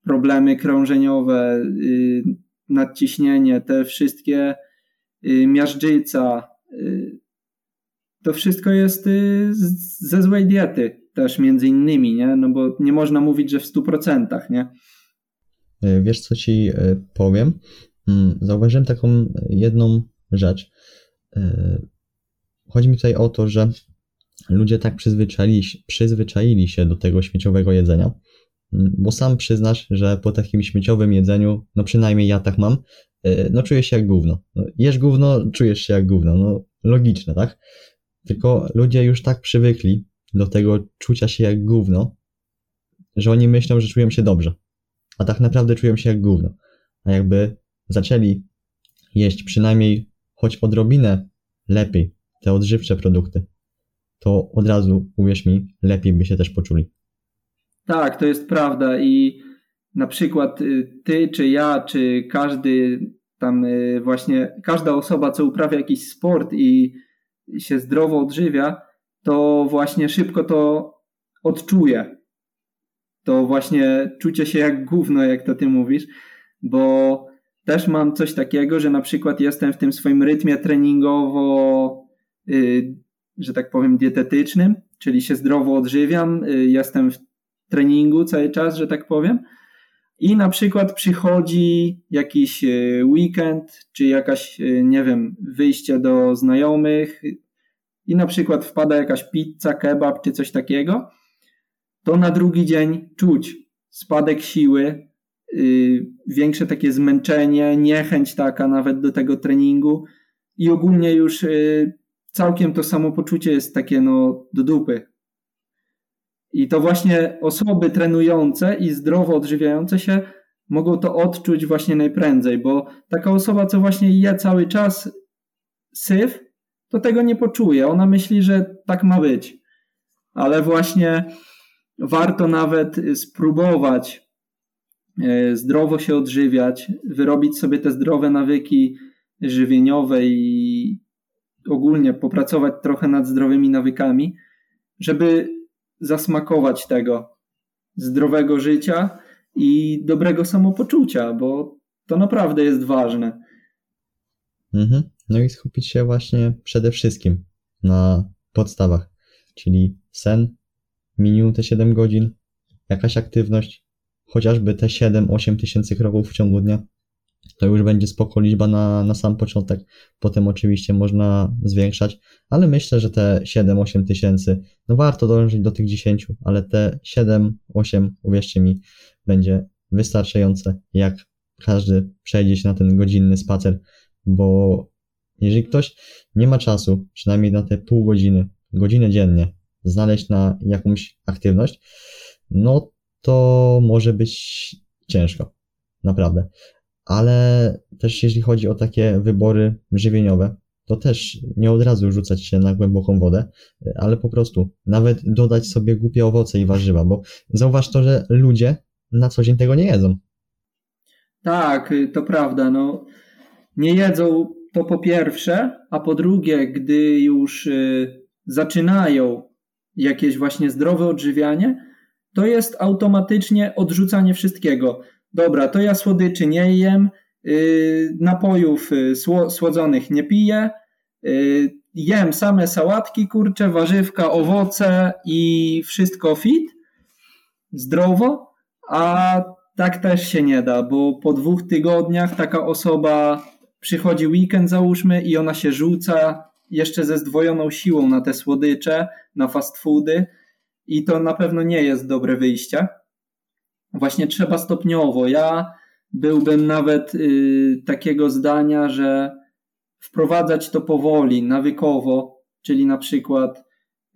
problemy krążeniowe, y, nadciśnienie, te wszystkie y, miażdżyca, y, to wszystko jest ze złej diety też między innymi, nie? No bo nie można mówić, że w 100%, nie?
E, wiesz, co ci e, powiem? Mm, zauważyłem taką jedną rzecz. E, chodzi mi tutaj o to, że ludzie tak przyzwyczaili, przyzwyczaili się do tego śmieciowego jedzenia, bo sam przyznasz, że po takim śmieciowym jedzeniu, no przynajmniej ja tak mam, no czuję się jak gówno. No, jesz gówno, czujesz się jak gówno. No logiczne, tak? Tylko ludzie już tak przywykli do tego czucia się jak gówno, że oni myślą, że czują się dobrze. A tak naprawdę czują się jak gówno. A jakby zaczęli jeść przynajmniej choć odrobinę lepiej te odżywcze produkty, to od razu, uwierz mi, lepiej by się też poczuli.
Tak, to jest prawda i na przykład y, ty, czy ja, czy każdy tam y, właśnie, każda osoba, co uprawia jakiś sport i się zdrowo odżywia, to właśnie szybko to odczuje. To właśnie czucie się jak gówno, jak to ty mówisz, bo też mam coś takiego, że na przykład jestem w tym swoim rytmie treningowo, yy, że tak powiem, dietetycznym, czyli się zdrowo odżywiam, jestem w treningu cały czas, że tak powiem. I na przykład przychodzi jakiś y, weekend, czy jakaś, y, nie wiem, wyjście do znajomych, i na przykład wpada jakaś pizza, kebab czy coś takiego, to na drugi dzień czuć spadek siły, yy, większe takie zmęczenie, niechęć taka nawet do tego treningu i ogólnie już yy, całkiem to samopoczucie jest takie no do dupy. I to właśnie osoby trenujące i zdrowo odżywiające się mogą to odczuć właśnie najprędzej, bo taka osoba, co właśnie je cały czas syf, to tego nie poczuje. Ona myśli, że tak ma być. Ale właśnie warto nawet spróbować e, zdrowo się odżywiać, wyrobić sobie te zdrowe nawyki żywieniowe i ogólnie popracować trochę nad zdrowymi nawykami, żeby zasmakować tego zdrowego życia i dobrego samopoczucia, bo to naprawdę jest ważne.
Mhm. No i skupić się właśnie przede wszystkim na podstawach, czyli sen, minimum te 7 godzin, jakaś aktywność, chociażby te 7-8 tysięcy kroków w ciągu dnia, to już będzie spoko liczba na, na sam początek. Potem oczywiście można zwiększać, ale myślę, że te 7-8 tysięcy, no warto dążyć do tych 10, ale te 7-8, uwierzcie mi, będzie wystarczające, jak każdy przejdzie się na ten godzinny spacer, bo jeżeli ktoś nie ma czasu, przynajmniej na te pół godziny, godzinę dziennie, znaleźć na jakąś aktywność, no to może być ciężko. Naprawdę. Ale też jeśli chodzi o takie wybory żywieniowe, to też nie od razu rzucać się na głęboką wodę, ale po prostu nawet dodać sobie głupie owoce i warzywa, bo zauważ to, że ludzie na co dzień tego nie jedzą.
Tak, to prawda. No, nie jedzą to po pierwsze, a po drugie, gdy już y, zaczynają jakieś właśnie zdrowe odżywianie, to jest automatycznie odrzucanie wszystkiego. Dobra, to ja słodyczy nie jem, y, napojów y, słodzonych nie piję, jem same sałatki, kurcze, warzywka, owoce i wszystko fit, zdrowo, a tak też się nie da, bo po dwóch tygodniach taka osoba przychodzi weekend załóżmy i ona się rzuca jeszcze ze zdwojoną siłą na te słodycze, na fast foody i to na pewno nie jest dobre wyjście. Właśnie trzeba stopniowo. Ja byłbym nawet y, takiego zdania, że wprowadzać to powoli, nawykowo, czyli na przykład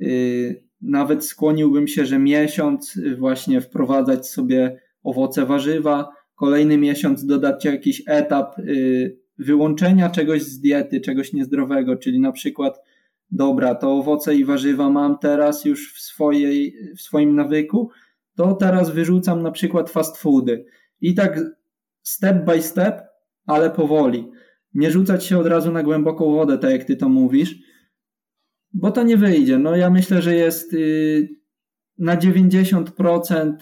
y, nawet skłoniłbym się, że miesiąc właśnie wprowadzać sobie owoce, warzywa, kolejny miesiąc dodać jakiś etap y, wyłączenia czegoś z diety, czegoś niezdrowego, czyli na przykład dobra, to owoce i warzywa mam teraz już w, swojej, w swoim nawyku, to teraz wyrzucam na przykład fast foody. I tak step by step, ale powoli. Nie rzucać się od razu na głęboką wodę, tak jak ty to mówisz, bo to nie wyjdzie. No ja myślę, że jest yy, na 90%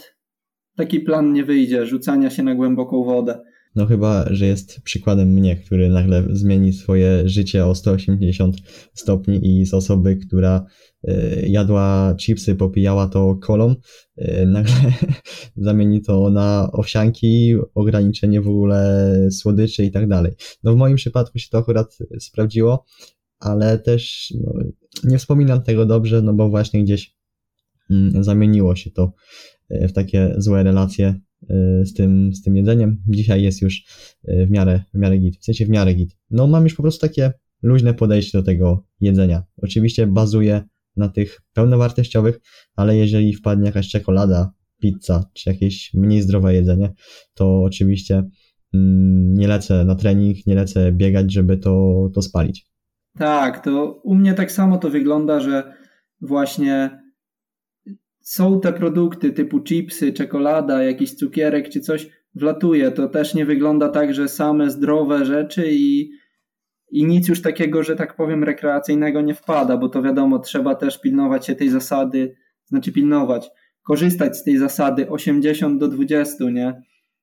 taki plan nie wyjdzie, rzucania się na głęboką wodę.
No chyba, że jest przykładem mnie, który nagle zmieni swoje życie o 180 stopni i z osoby, która y, jadła chipsy, popijała to kolą, y, <laughs> nagle zamieni to na owsianki, ograniczenie w ogóle słodyczy i tak dalej. No w moim przypadku się to akurat sprawdziło, ale też no, nie wspominam tego dobrze, no bo właśnie gdzieś mm, zamieniło się to y, w takie złe relacje z tym, z tym jedzeniem. Dzisiaj jest już y, w miarę, w miarę git, w sensie w miarę git. No mam już po prostu takie luźne podejście do tego jedzenia. Oczywiście bazuję na tych pełnowartościowych, ale jeżeli wpadnie jakaś czekolada, pizza, czy jakieś mniej zdrowe jedzenie, to oczywiście mm, nie lecę na trening, nie lecę biegać, żeby to, to spalić.
Tak, to u mnie tak samo to wygląda, że właśnie są te produkty typu chipsy, czekolada, jakiś cukierek czy coś, wlatuje. To też nie wygląda tak, że same zdrowe rzeczy i, i nic już takiego, że tak powiem, rekreacyjnego nie wpada, bo to wiadomo, trzeba też pilnować się tej zasady, znaczy pilnować, korzystać z tej zasady 80 do 20, nie?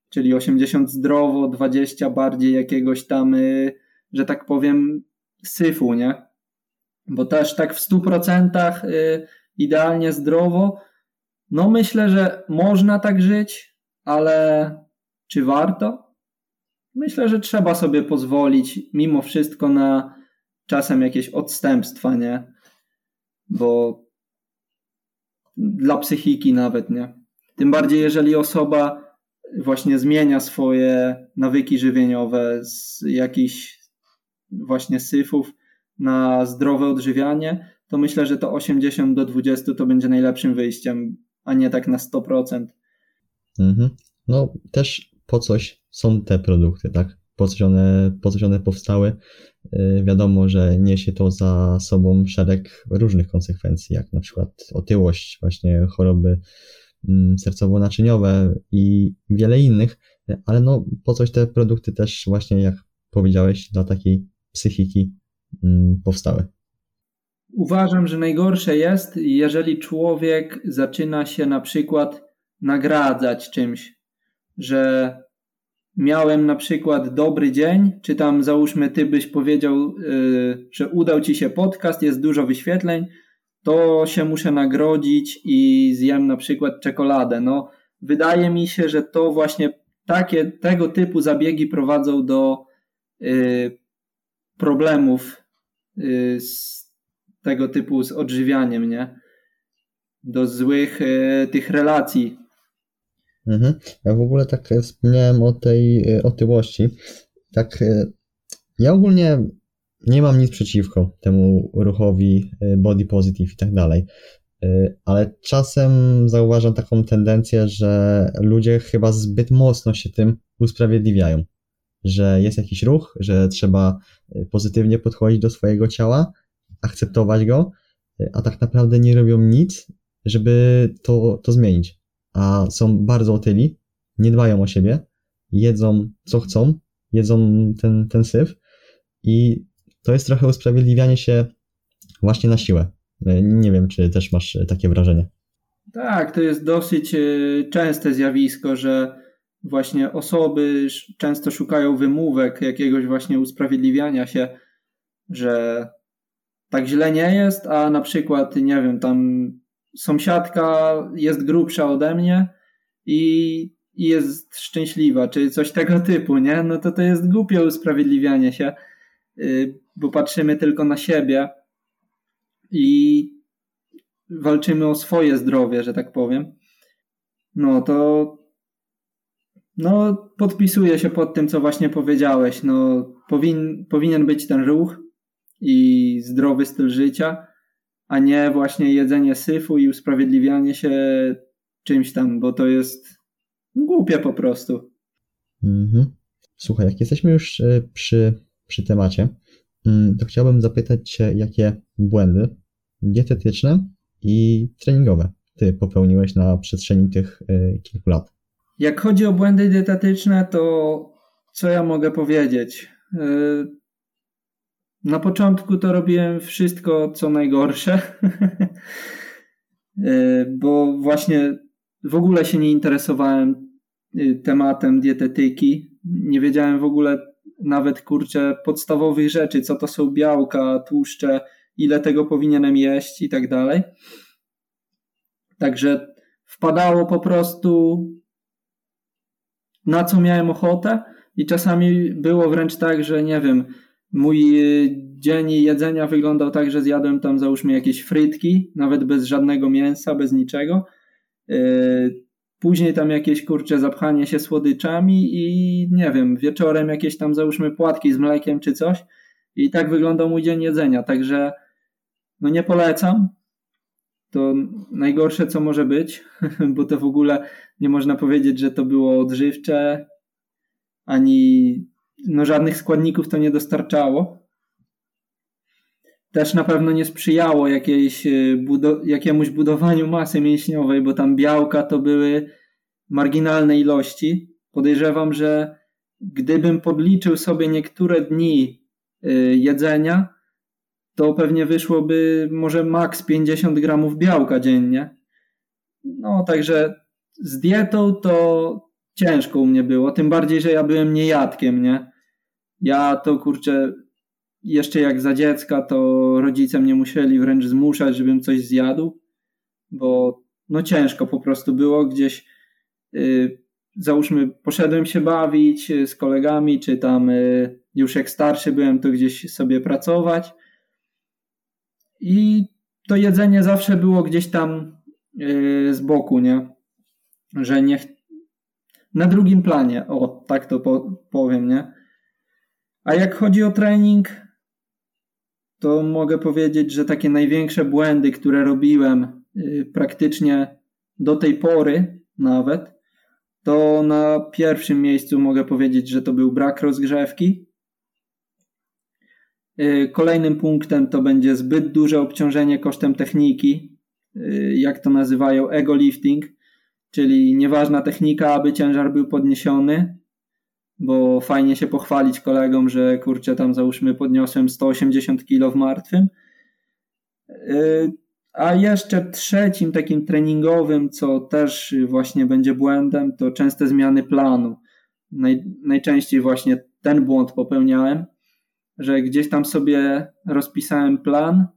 Czyli 80 zdrowo, 20 bardziej jakiegoś tam, y, że tak powiem, syfu, nie? Bo też tak w 100% y, idealnie zdrowo, no myślę, że można tak żyć, ale czy warto? Myślę, że trzeba sobie pozwolić mimo wszystko na czasem jakieś odstępstwa, nie? Bo dla psychiki nawet, nie? Tym bardziej, jeżeli osoba właśnie zmienia swoje nawyki żywieniowe z jakichś właśnie syfów na zdrowe odżywianie, to myślę, że to 80 do 20 to będzie najlepszym wyjściem, a nie tak na 100%.
Mhm. No też po coś są te produkty, tak? Po coś one, po coś one powstały. Yy, wiadomo, że niesie to za sobą szereg różnych konsekwencji, jak na przykład otyłość, właśnie choroby mm, sercowo-naczyniowe i wiele innych, ale no po coś te produkty też właśnie jak powiedziałeś, dla takiej psychiki mm, powstały?
Uważam, że najgorsze jest, jeżeli człowiek zaczyna się na przykład nagradzać czymś, że miałem na przykład dobry dzień, czy tam załóżmy ty byś powiedział, yy, że udał ci się podcast, jest dużo wyświetleń, to się muszę nagrodzić i zjem na przykład czekoladę. No, wydaje mi się, że to właśnie takie, tego typu zabiegi prowadzą do yy, problemów yy, z tego typu z odżywianiem, nie? Do złych yy, tych relacji
Mhm. Ja w ogóle tak e, wspomniałem o tej e, otyłości. Tak, e, ja ogólnie nie mam nic przeciwko temu ruchowi body positive i tak dalej. Ale czasem zauważam taką tendencję, że ludzie chyba zbyt mocno się tym usprawiedliwiają. Że jest jakiś ruch, że trzeba pozytywnie podchodzić do swojego ciała, akceptować go, a tak naprawdę nie robią nic, żeby to, to zmienić a są bardzo otyli, nie dbają o siebie, jedzą co chcą, jedzą ten, ten syf i to jest trochę usprawiedliwianie się właśnie na siłę. Nie wiem, czy też masz takie wrażenie.
Tak, to jest dosyć e, częste zjawisko, że właśnie osoby często szukają wymówek, jakiegoś właśnie usprawiedliwiania się, że tak źle nie jest, a na przykład, nie wiem, tam sąsiadka jest grubsza ode mnie i, i jest szczęśliwa, czy coś tego typu, nie? No to to jest głupie usprawiedliwianie się, yy, bo patrzymy tylko na siebie i walczymy o swoje zdrowie, że tak powiem. No to no podpisuję się pod tym, co właśnie powiedziałeś. No powin, powinien być ten ruch i zdrowy styl życia, a nie właśnie jedzenie syfu i usprawiedliwianie się czymś tam, bo to jest głupie po prostu.
Mhm. Słuchaj, jak jesteśmy już e, przy, przy temacie, mm, to chciałbym zapytać Cię, jakie błędy dietetyczne i treningowe Ty popełniłeś na przestrzeni tych e, kilku lat?
Jak chodzi o błędy dietetyczne, to co ja mogę powiedzieć? Na początku to robiłem wszystko, co najgorsze, <laughs> e, bo właśnie w ogóle się nie interesowałem e, tematem dietetyki. Nie wiedziałem w ogóle nawet kurczę podstawowych rzeczy, co to są białka, tłuszcze, ile tego powinienem jeść i tak dalej. Także wpadało po prostu na co miałem ochotę i czasami było wręcz tak, że nie wiem, Mój y, dzień jedzenia wyglądał tak, że zjadłem tam załóżmy jakieś frytki, nawet bez żadnego mięsa, bez niczego. Y, później tam jakieś kurcze zapchanie się słodyczami i nie wiem, wieczorem jakieś tam załóżmy płatki z mlekiem czy coś. I tak wyglądał mój dzień jedzenia. Także no nie polecam. To najgorsze co może być, <laughs> bo to w ogóle nie można powiedzieć, że to było odżywcze, ani no żadnych składników to nie dostarczało. Też na pewno nie sprzyjało jakiejś, e, budo jakiemuś budowaniu masy mięśniowej, bo tam białka to były marginalne ilości. Podejrzewam, że gdybym podliczył sobie niektóre dni e, jedzenia, to pewnie wyszłoby może maks 50 gramów białka dziennie. No, także z dietą to ciężko u mnie było, tym bardziej, że ja byłem niejadkiem, nie? Ja to kurczę, jeszcze jak za dziecka, to rodzice mnie musieli wręcz zmuszać, żebym coś zjadł, bo no ciężko po prostu było gdzieś. Yy, załóżmy, poszedłem się bawić z kolegami, czy tam yy, już jak starszy byłem, to gdzieś sobie pracować. I to jedzenie zawsze było gdzieś tam yy, z boku, nie? Że nie, na drugim planie, o tak to po, powiem, nie? A jak chodzi o trening, to mogę powiedzieć, że takie największe błędy, które robiłem y, praktycznie do tej pory nawet, to na pierwszym miejscu mogę powiedzieć, że to był brak rozgrzewki. Y, kolejnym punktem to będzie zbyt duże obciążenie kosztem techniki, y, jak to nazywają ego lifting, czyli nieważna technika, aby ciężar był podniesiony, bo fajnie się pochwalić kolegom, że kurczę, tam załóżmy podniosłem 180 kg w martwym. Y, a jeszcze trzecim takim treningowym, co też właśnie będzie błędem, to częste zmiany planu. Naj, najczęściej właśnie ten błąd popełniałem, że gdzieś tam sobie rozpisałem plan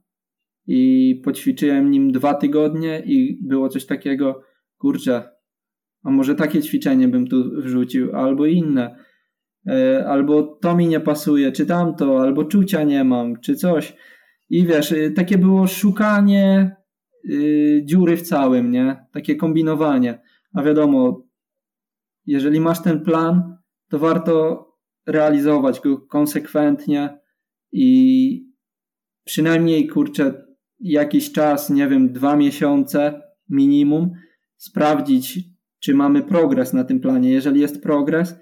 i poćwiczyłem nim dwa tygodnie i było coś takiego, kurczę, a może takie ćwiczenie bym tu wrzucił, albo inne, e, albo to mi nie pasuje, czy tamto, albo czucia nie mam, czy coś. I wiesz, e, takie było szukanie yy, dziury w całym, nie? Takie kombinowanie. A wiadomo, jeżeli masz ten plan, to warto realizować go konsekwentnie i przynajmniej, kurczę, jakiś czas, nie wiem, dwa miesiące minimum, sprawdzić, czy mamy progres na tym planie. Jeżeli jest progres,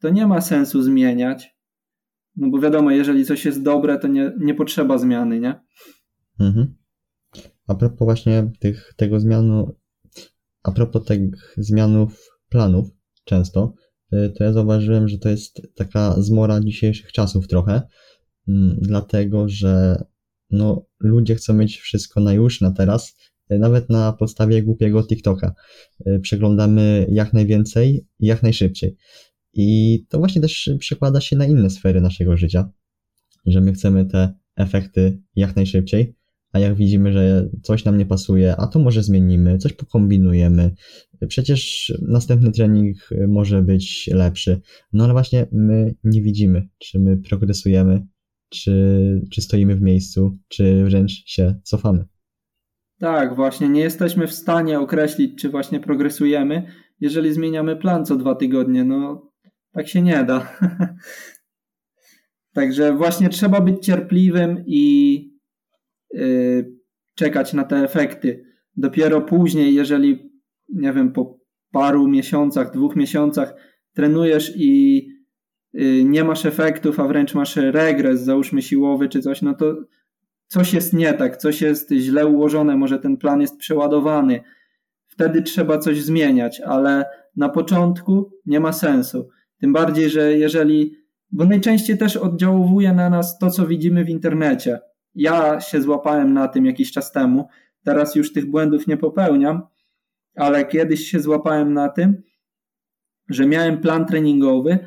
to nie ma sensu zmieniać. No bo wiadomo, jeżeli coś jest dobre, to nie, nie potrzeba zmiany, nie?
Mhm. A propos właśnie tych, tego zmianu, a propos tych zmianów planów często, y, to ja zauważyłem, że to jest taka zmora dzisiejszych czasów trochę, mm, dlatego że no, ludzie chcą mieć wszystko na już, na teraz, nawet na podstawie głupiego TikToka. Y, przeglądamy jak najwięcej i jak najszybciej. I to właśnie też przekłada się na inne sfery naszego życia, że my chcemy te efekty jak najszybciej, a jak widzimy, że coś nam nie pasuje, a to może zmienimy, coś pokombinujemy. Przecież następny trening może być lepszy. No ale właśnie my nie widzimy, czy my progresujemy, czy, czy stoimy w miejscu, czy wręcz się cofamy.
Tak, właśnie nie jesteśmy w stanie określić, czy właśnie progresujemy, jeżeli zmieniamy plan co dwa tygodnie. No, tak się nie da. <laughs> Także właśnie trzeba być cierpliwym i yy, czekać na te efekty. Dopiero później, jeżeli, nie wiem, po paru miesiącach, dwóch miesiącach trenujesz i yy, nie masz efektów, a wręcz masz regres, załóżmy siłowy czy coś, no to coś jest nie tak, coś jest źle ułożone, może ten plan jest przeładowany. Wtedy trzeba coś zmieniać, ale na początku nie ma sensu. Tym bardziej, że jeżeli, bo najczęściej też oddziałuje na nas to, co widzimy w internecie. Ja się złapałem na tym jakiś czas temu, teraz już tych błędów nie popełniam, ale kiedyś się złapałem na tym, że miałem plan treningowy,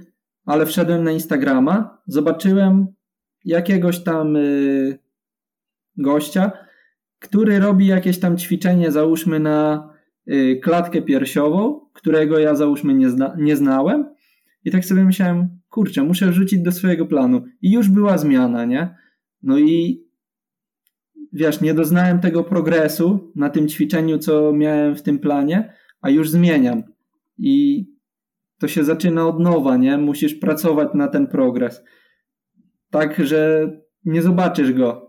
ale wszedłem na Instagrama, zobaczyłem jakiegoś tam y, gościa, który robi jakieś tam ćwiczenie, załóżmy na y, klatkę piersiową, którego ja załóżmy nie, zna, nie znałem. I tak sobie myślałem, kurczę, muszę wrzucić do swojego planu. I już była zmiana, nie? No i wiesz, nie doznałem tego progresu na tym ćwiczeniu, co miałem w tym planie, a już zmieniam. I to się zaczyna od nowa, nie? Musisz pracować na ten progres. Tak, że nie zobaczysz go,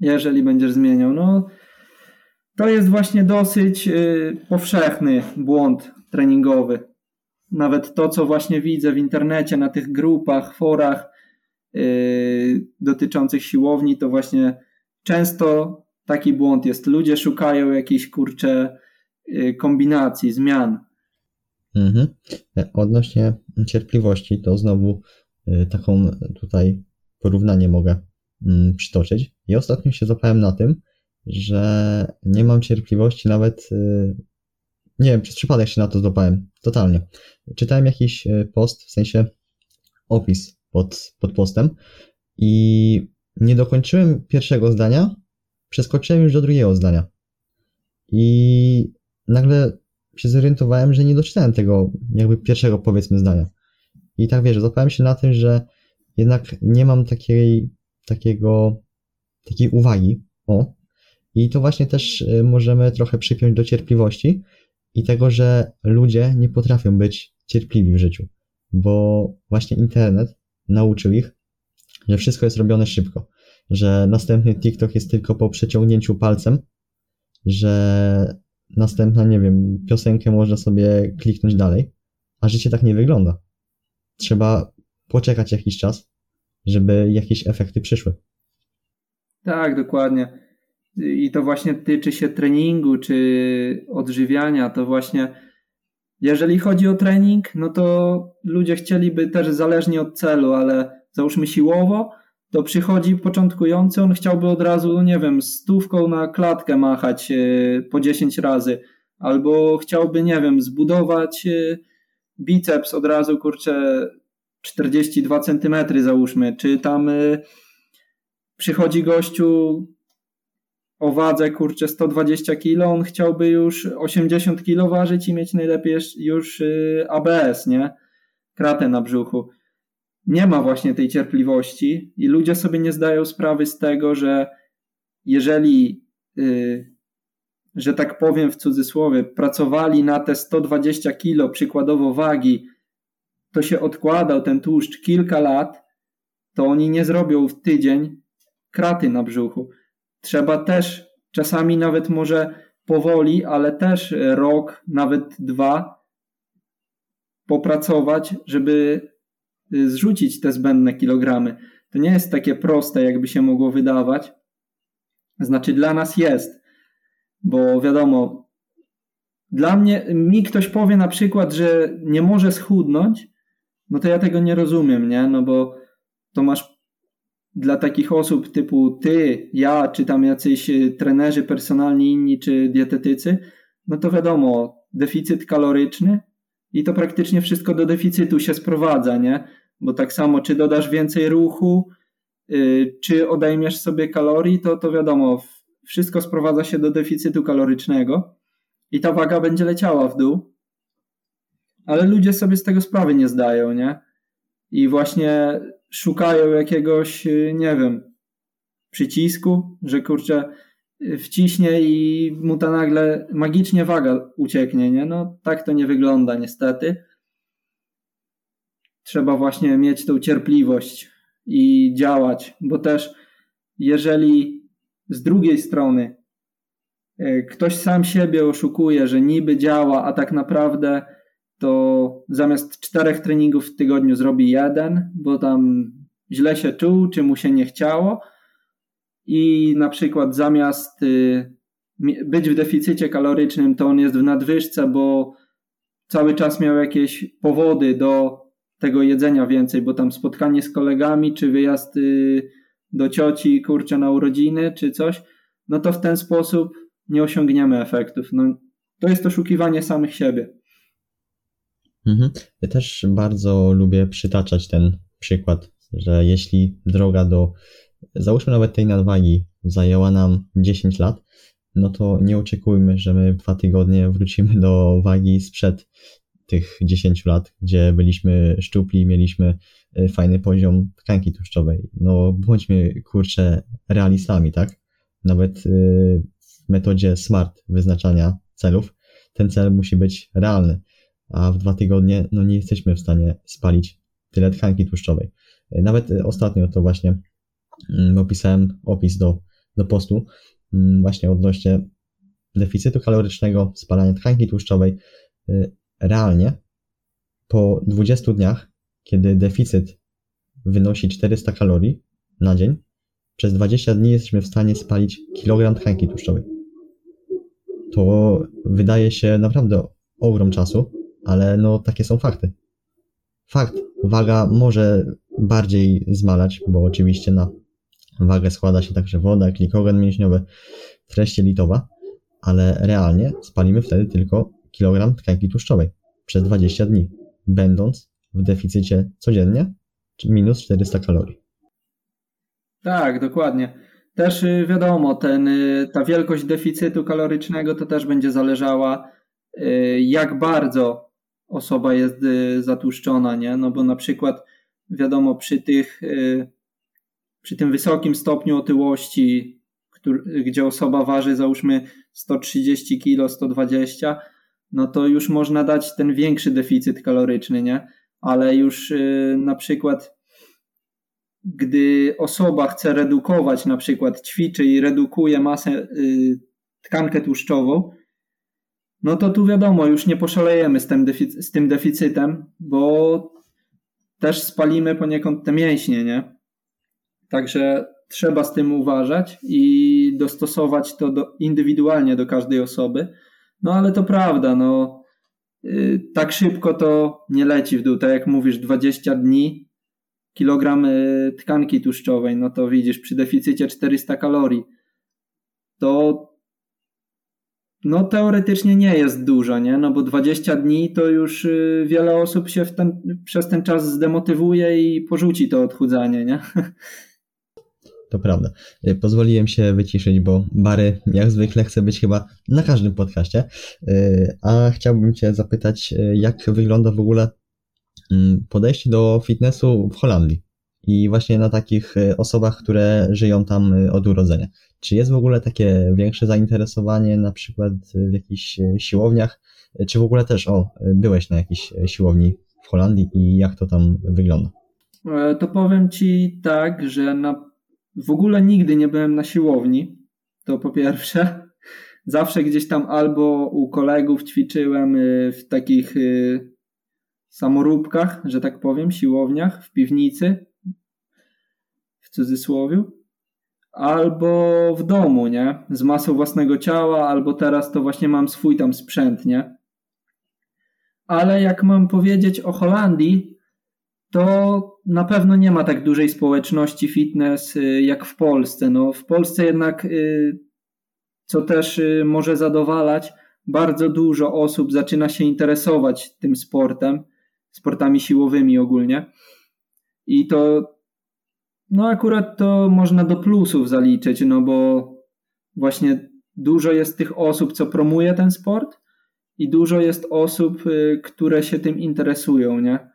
jeżeli będziesz zmieniał. No, to jest właśnie dosyć y, powszechny błąd treningowy. Nawet to, co właśnie widzę w internecie, na tych grupach, forach yy, dotyczących siłowni, to właśnie często taki błąd jest. Ludzie szukają jakiejś kurcze yy, kombinacji, zmian.
Mhm. Odnośnie cierpliwości, to znowu taką tutaj porównanie mogę przytoczyć. Ja ostatnio się złapałem na tym, że nie mam cierpliwości nawet y, nie wiem, przez przypadek się na to złapałem. Totalnie. Czytałem jakiś e, post, w sensie opis pod, pod postem i nie dokończyłem pierwszego zdania, przeskoczyłem już do drugiego zdania. I nagle się zorientowałem, że nie doczytałem tego jakby pierwszego powiedzmy zdania. I tak wiesz, złapałem się na tym, że jednak nie mam takiej, takiego, takiej uwagi. O. I to właśnie też e, możemy trochę przypiąć do cierpliwości, i tego, że ludzie nie potrafią być cierpliwi w życiu, bo właśnie internet nauczył ich, że wszystko jest robione szybko, że następny TikTok jest tylko po przeciągnięciu palcem, że następna, nie wiem, piosenkę można sobie kliknąć dalej, a życie tak nie wygląda. Trzeba poczekać jakiś czas, żeby jakieś efekty przyszły.
Tak, dokładnie. I to właśnie tyczy się treningu czy odżywiania, to właśnie Jeżeli chodzi o trening, no to ludzie chcieliby też zależnie od celu, ale załóżmy siłowo, to przychodzi początkujący, on chciałby od razu, nie wiem, stówką na klatkę machać e, po 10 razy, albo chciałby, nie wiem, zbudować e, biceps od razu, kurczę, 42 centymetry załóżmy, czy tam e, przychodzi gościu o wadze, kurczę, 120 kg, on chciałby już 80 kg ważyć i mieć najlepiej już ABS, nie? Kratę na brzuchu nie ma właśnie tej cierpliwości i ludzie sobie nie zdają sprawy z tego, że jeżeli, yy, że tak powiem w cudzysłowie, pracowali na te 120 kilo przykładowo wagi, to się odkładał ten tłuszcz kilka lat, to oni nie zrobią w tydzień kraty na brzuchu. Trzeba też czasami nawet może powoli, ale też rok, nawet dwa popracować, żeby Y, zrzucić te zbędne kilogramy. To nie jest takie proste, jakby się mogło wydawać. Znaczy, dla nas jest, bo wiadomo, dla mnie, mi ktoś powie na przykład, że nie może schudnąć, no to ja tego nie rozumiem, nie? No bo to masz dla takich osób typu ty, ja, czy tam jacyś y, trenerzy personalni inni, czy dietetycy, no to wiadomo, deficyt kaloryczny i to praktycznie wszystko do deficytu się sprowadza, nie? Bo tak samo, czy dodasz więcej ruchu, yy, czy odejmiesz sobie kalorii, to, to wiadomo, wszystko sprowadza się do deficytu kalorycznego i ta waga będzie leciała w dół. Ale ludzie sobie z tego sprawy nie zdają, nie? I właśnie szukają jakiegoś, y, nie wiem, przycisku, że kurczę, wciśnie i mu ta nagle magicznie waga ucieknie, nie? No tak to nie wygląda niestety. Trzeba właśnie mieć tą cierpliwość i działać, bo też jeżeli z drugiej strony e, ktoś sam siebie oszukuje, że niby działa, a tak naprawdę to zamiast czterech treningów w tygodniu zrobi jeden, bo tam źle się czuł, czy mu się nie chciało, i na przykład zamiast y, być w deficycie kalorycznym, to on jest w nadwyżce, bo cały czas miał jakieś powody do tego jedzenia więcej, bo tam spotkanie z kolegami, czy wyjazd y, do cioci, kurczę, na urodziny, czy coś, no to w ten sposób nie osiągniemy efektów. No, to jest oszukiwanie samych siebie.
Mhm. Ja też bardzo lubię przytaczać ten przykład, że jeśli droga do załóżmy nawet tej nadwagi zajęła nam 10 lat, no to nie oczekujmy, że my dwa tygodnie wrócimy do wagi sprzed tych 10 lat, gdzie byliśmy szczupli, mieliśmy e, fajny poziom tkanki tłuszczowej. No bądźmy kurczę realistami, tak? Nawet e, w metodzie SMART wyznaczania celów, ten cel musi być realny, a w dwa tygodnie no nie jesteśmy w stanie spalić tyle tkanki tłuszczowej. E, nawet ostatnio to właśnie Mm, opisałem opis do, do postu mm, właśnie odnośnie deficytu kalorycznego, spalania tkanki tłuszczowej. Y, realnie po 20 dniach, kiedy deficyt wynosi 400 kalorii na dzień, przez 20 dni jesteśmy w stanie spalić kilogram tkanki tłuszczowej. To wydaje się naprawdę ogrom czasu, ale no takie są fakty. Fakt, waga może bardziej zmalać, bo oczywiście na wagę składa się także woda, glikogen mięśniowy, treść litowa, ale realnie spalimy wtedy tylko kilogram tkanki tłuszczowej przez 20 dni, będąc w deficycie codziennie minus 400 kalorii.
Tak, dokładnie. Też y, wiadomo, ten, y, ta wielkość deficytu kalorycznego to też będzie zależała, y, jak bardzo osoba jest zatłuszczona, nie? No bo na przykład wiadomo, przy tych przy tym wysokim stopniu otyłości, który, gdzie osoba waży załóżmy 130 kg, 120, no to już można dać ten większy deficyt kaloryczny, nie? Ale już yy, na przykład gdy osoba chce redukować, na przykład ćwiczy i redukuje masę, tkankę tłuszczową, no to tu wiadomo, już nie poszalejemy z tym, defic- z tym deficytem, bo też spalimy poniekąd te mięśnie, nie? Także trzeba z tym uważać i dostosować to do, indywidualnie do każdej osoby. No ale to prawda, no y, tak szybko to nie leci w dół. Tak jak mówisz, 20 dni, kilogram y, tkanki tłuszczowej, no to widzisz, przy deficycie 400 kalorii, to no teoretycznie nie jest dużo, nie? No bo 20 dni to już y, wiele osób się ten, przez ten czas zdemotywuje i porzuci to odchudzanie, nie?
To prawda. Y, pozwoliłem się wyciszyć, bo Bary jak zwykle chce być chyba na każdym podcaście. Y, a chciałbym Cię zapytać, jak wygląda w ogóle mm, podejście do fitnessu w Holandii i właśnie na takich osobach, które żyją tam od urodzenia. Czy jest w ogóle takie większe zainteresowanie na przykład w jakichś e, siłowniach, e, czy w ogóle też, o, byłeś na jakiejś e, siłowni w Holandii i jak to tam wygląda?
To powiem Ci tak, że na, w ogóle nigdy nie byłem na siłowni, to po pierwsze. <laughs> Zawsze gdzieś tam albo u kolegów ćwiczyłem w takich samoróbkach, że tak powiem, siłowniach, w piwnicy, w cudzysłowie albo w domu, nie? Z masą własnego ciała, albo teraz to właśnie mam swój tam sprzęt, nie? Ale jak mam powiedzieć o Holandii, to na pewno nie ma tak dużej społeczności fitness y, jak w Polsce. No, w Polsce jednak, y, co też y, może zadowalać, bardzo dużo osób zaczyna się interesować tym sportem, sportami siłowymi ogólnie. I to no akurat to można do plusów zaliczyć, no bo właśnie dużo jest tych osób, co promuje ten sport i dużo jest osób, y, które się tym interesują, nie?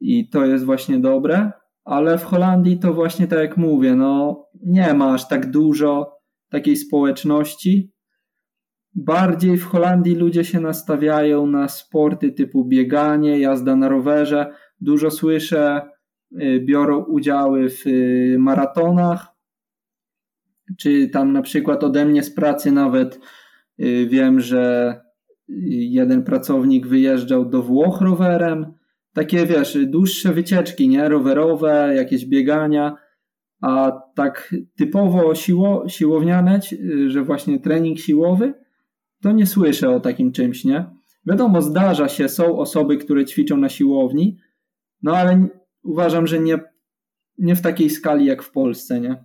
I to jest właśnie dobre, ale w Holandii to właśnie tak jak mówię, no nie ma aż tak dużo takiej społeczności. Bardziej w Holandii ludzie się nastawiają na sporty typu bieganie, jazda na rowerze. Dużo słyszę biorą udziały w y, maratonach, czy tam na przykład ode mnie z pracy nawet y, wiem, że jeden pracownik wyjeżdżał do Włoch rowerem. Takie wiesz, dłuższe wycieczki, nie? Rowerowe, jakieś biegania, a tak typowo siło, siłowniane, że właśnie trening siłowy, to nie słyszę o takim czymś, nie? Wiadomo, zdarza się, są osoby, które ćwiczą na siłowni, no ale uważam, że nie, nie w takiej skali jak w Polsce, nie?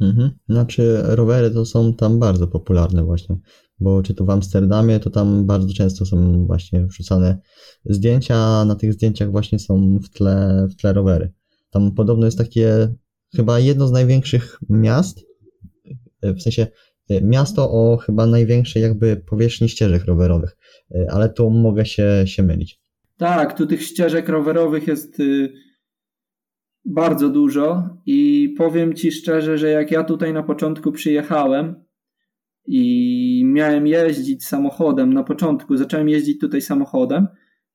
Mhm. Znaczy, rowery to są tam bardzo popularne, właśnie, bo czy to w Amsterdamie, to tam bardzo często są właśnie wrzucane zdjęcia, a na tych zdjęciach właśnie są w tle, w tle rowery. Tam podobno jest takie chyba jedno z największych miast, w sensie miasto o chyba największej jakby powierzchni ścieżek rowerowych, ale tu mogę się, się mylić.
Tak, tu tych ścieżek rowerowych jest y, bardzo dużo i powiem Ci szczerze, że jak ja tutaj na początku przyjechałem i miałem jeździć samochodem, na początku zacząłem jeździć tutaj samochodem,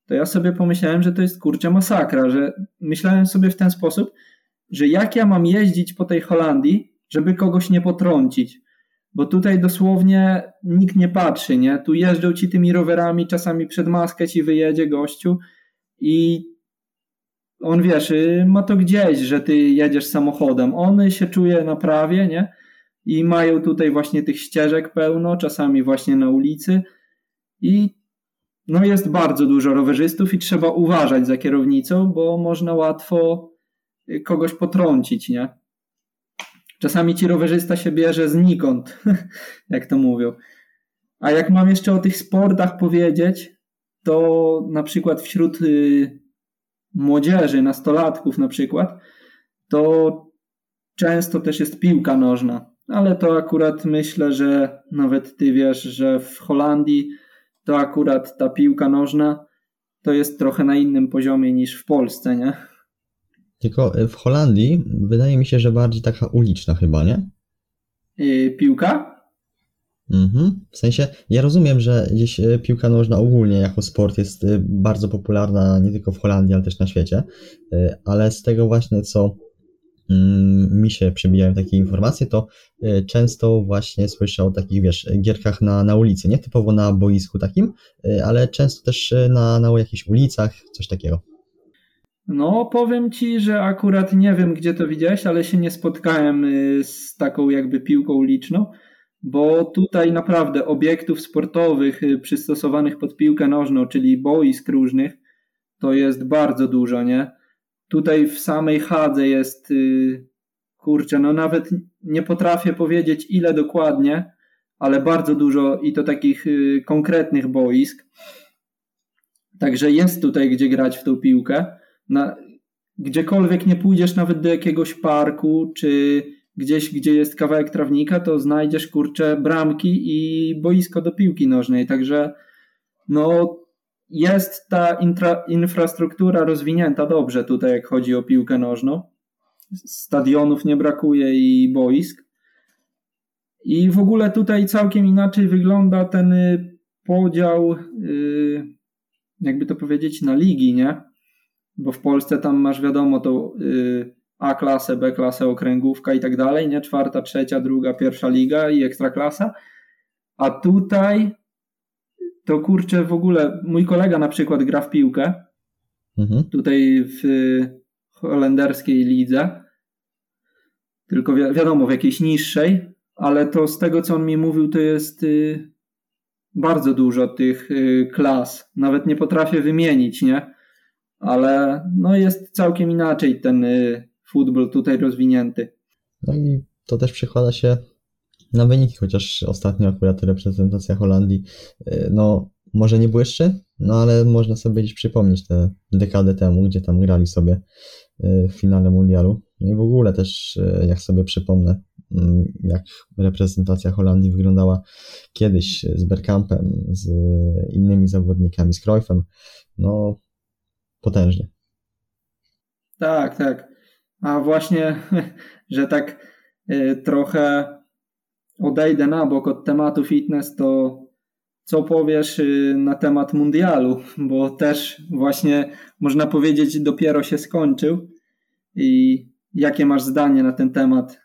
to ja sobie pomyślałem, że to jest kurczę masakra, że myślałem sobie w ten sposób, że jak ja mam jeździć po tej Holandii, żeby kogoś nie potrącić, bo tutaj dosłownie nikt nie patrzy, nie? Tu jeżdżą ci tymi rowerami, czasami przed maskę ci wyjedzie gościu i on wiesz, y, ma to gdzieś, że ty jedziesz samochodem. On się czuje na prawie, nie? I mają tutaj właśnie tych ścieżek pełno, czasami właśnie na ulicy. I no jest bardzo dużo rowerzystów i trzeba uważać za kierownicą, bo można łatwo y, kogoś potrącić, nie? Czasami ci rowerzysta się bierze znikąd, <laughs> jak to mówią. A jak mam jeszcze o tych sportach powiedzieć, to na przykład wśród y, młodzieży, nastolatków na przykład, to często też jest piłka nożna. Ale to akurat myślę, że nawet ty wiesz, że w Holandii to akurat ta piłka nożna to jest trochę na innym poziomie niż w Polsce, nie?
Tylko w Holandii wydaje mi się, że bardziej taka uliczna chyba, nie?
Yy, piłka?
Mhm. W sensie, ja rozumiem, że gdzieś e, piłka nożna ogólnie jako sport jest e, bardzo popularna nie tylko w Holandii, ale też na świecie, e, ale z tego właśnie, co mm, mi się przebijają takie informacje, to często właśnie słyszę o takich, wiesz, gierkach na, na ulicy, nie typowo na boisku takim, ale często też na, na jakichś ulicach, coś takiego.
No, powiem ci, że akurat nie wiem, gdzie to widziałeś, ale się nie spotkałem z taką jakby piłką uliczną. Bo tutaj naprawdę obiektów sportowych y, przystosowanych pod piłkę nożną, czyli boisk różnych, to jest bardzo dużo, nie? Tutaj w samej Hadze jest, y, kurczę, no nawet nie potrafię powiedzieć ile dokładnie, ale bardzo dużo i to takich y, konkretnych boisk. Także jest tutaj gdzie grać w tą piłkę. Na, gdziekolwiek nie pójdziesz, nawet do jakiegoś parku, czy gdzieś, gdzie jest kawałek trawnika, to znajdziesz kurcze bramki i boisko do piłki nożnej. Także no, jest ta intra, infrastruktura rozwinięta dobrze tutaj, jak chodzi o piłkę nożną. Stadionów nie brakuje i boisk. I w ogóle tutaj całkiem inaczej wygląda ten y, podział, y, jakby to powiedzieć, na ligi, nie? Bo w Polsce tam masz wiadomo to y, A klasę, B klasę, okręgówka i tak dalej, nie? Czwarta, trzecia, druga, pierwsza liga i ekstraklasa. A tutaj to kurczę w ogóle, mój kolega na przykład gra w piłkę, mhm. tutaj w holenderskiej lidze, tylko wi wiadomo, w jakiejś niższej, ale to z tego, co on mi mówił, to jest y, bardzo dużo tych y, klas. Nawet nie potrafię wymienić, nie? Ale no jest całkiem inaczej ten y, futbol tutaj rozwinięty.
No i to też przekłada się na wyniki, chociaż ostatnio akurat reprezentacja Holandii, no może nie błyszczy, no ale można sobie gdzieś przypomnieć te dekadę temu, gdzie tam grali sobie w finale mundialu. No i w ogóle też, jak sobie przypomnę, Mm, jak reprezentacja Holandii wyglądała kiedyś z Bergkampem, z innymi zawodnikami, z Cruyffem, no potężnie.
Tak, tak. A właśnie, <laughs> że tak y, trochę odejdę na bok od tematu fitness, to co powiesz y, na temat mundialu, bo też właśnie można powiedzieć dopiero się skończył. I jakie masz zdanie na ten temat?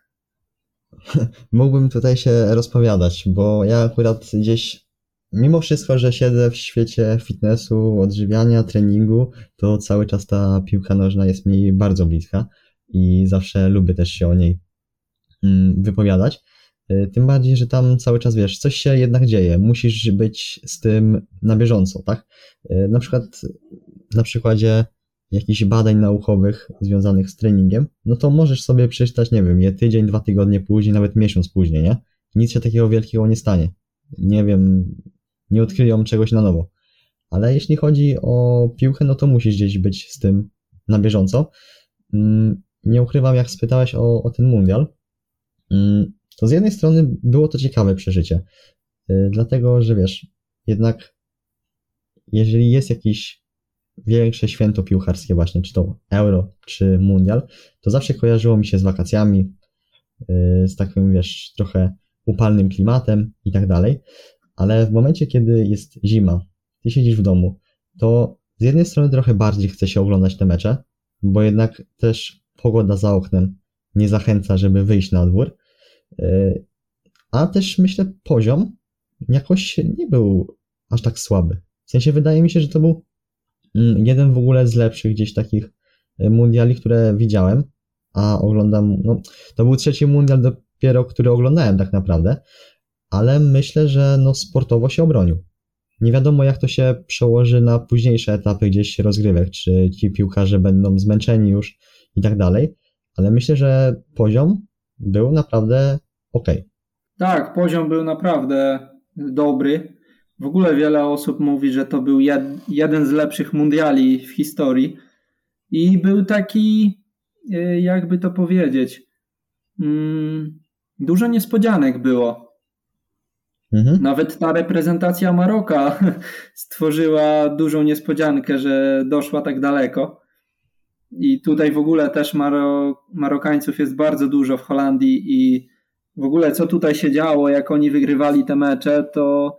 <laughs>
mógłbym tutaj się rozpowiadać, bo ja akurat gdzieś, mimo wszystko, że siedzę w świecie fitnessu, odżywiania, treningu, to cały czas ta piłka nożna jest mi bardzo bliska i zawsze lubię też się o niej mm, wypowiadać. Y, tym bardziej, że tam cały czas wiesz, coś się jednak dzieje, musisz być z tym na bieżąco, tak? Y, na przykład na przykładzie jakichś badań naukowych związanych z treningiem, no to możesz sobie przeczytać, nie wiem, je tydzień, dwa tygodnie później, nawet miesiąc później, nie? Nic się takiego wielkiego nie stanie. Nie wiem, nie odkryją czegoś na nowo. Ale jeśli chodzi o piłkę, no to musisz gdzieś być z tym na bieżąco. Nie ukrywam, jak spytałeś o, o ten mundial, mm, to z jednej strony było to ciekawe przeżycie, y, dlatego, że wiesz, jednak jeżeli jest jakiś większe święto piłkarskie właśnie, czy to Euro, czy Mundial, to zawsze kojarzyło mi się z wakacjami, y, z takim, wiesz, trochę upalnym klimatem i tak dalej, ale w momencie, kiedy jest zima, ty siedzisz w domu, to z jednej strony trochę bardziej chce się oglądać te mecze, bo jednak też pogoda za oknem nie zachęca, żeby wyjść na dwór, y, a też myślę poziom jakoś nie był aż tak słaby. W sensie wydaje mi się, że to był Mm, jeden w ogóle z lepszych gdzieś takich e, mundiali, które widziałem, a oglądam, no to był trzeci mundial dopiero, który oglądałem tak naprawdę, ale myślę, że no sportowo się obronił. Nie wiadomo jak to się przełoży na późniejsze etapy gdzieś rozgrywek, czy ci piłkarze będą zmęczeni już i tak dalej, ale myślę, że poziom był naprawdę ok.
Tak, poziom był naprawdę dobry. W ogóle wiele osób mówi, że to był jed, jeden z lepszych mundiali w historii. I był taki, e, jakby to powiedzieć, mm, dużo niespodzianek było. Mhm. Nawet ta reprezentacja Maroka <laughs> stworzyła dużą niespodziankę, że doszła tak daleko. I tutaj w ogóle też Maro, Marokańców jest bardzo dużo w Holandii i w ogóle co tutaj się działo, jak oni wygrywali te mecze, to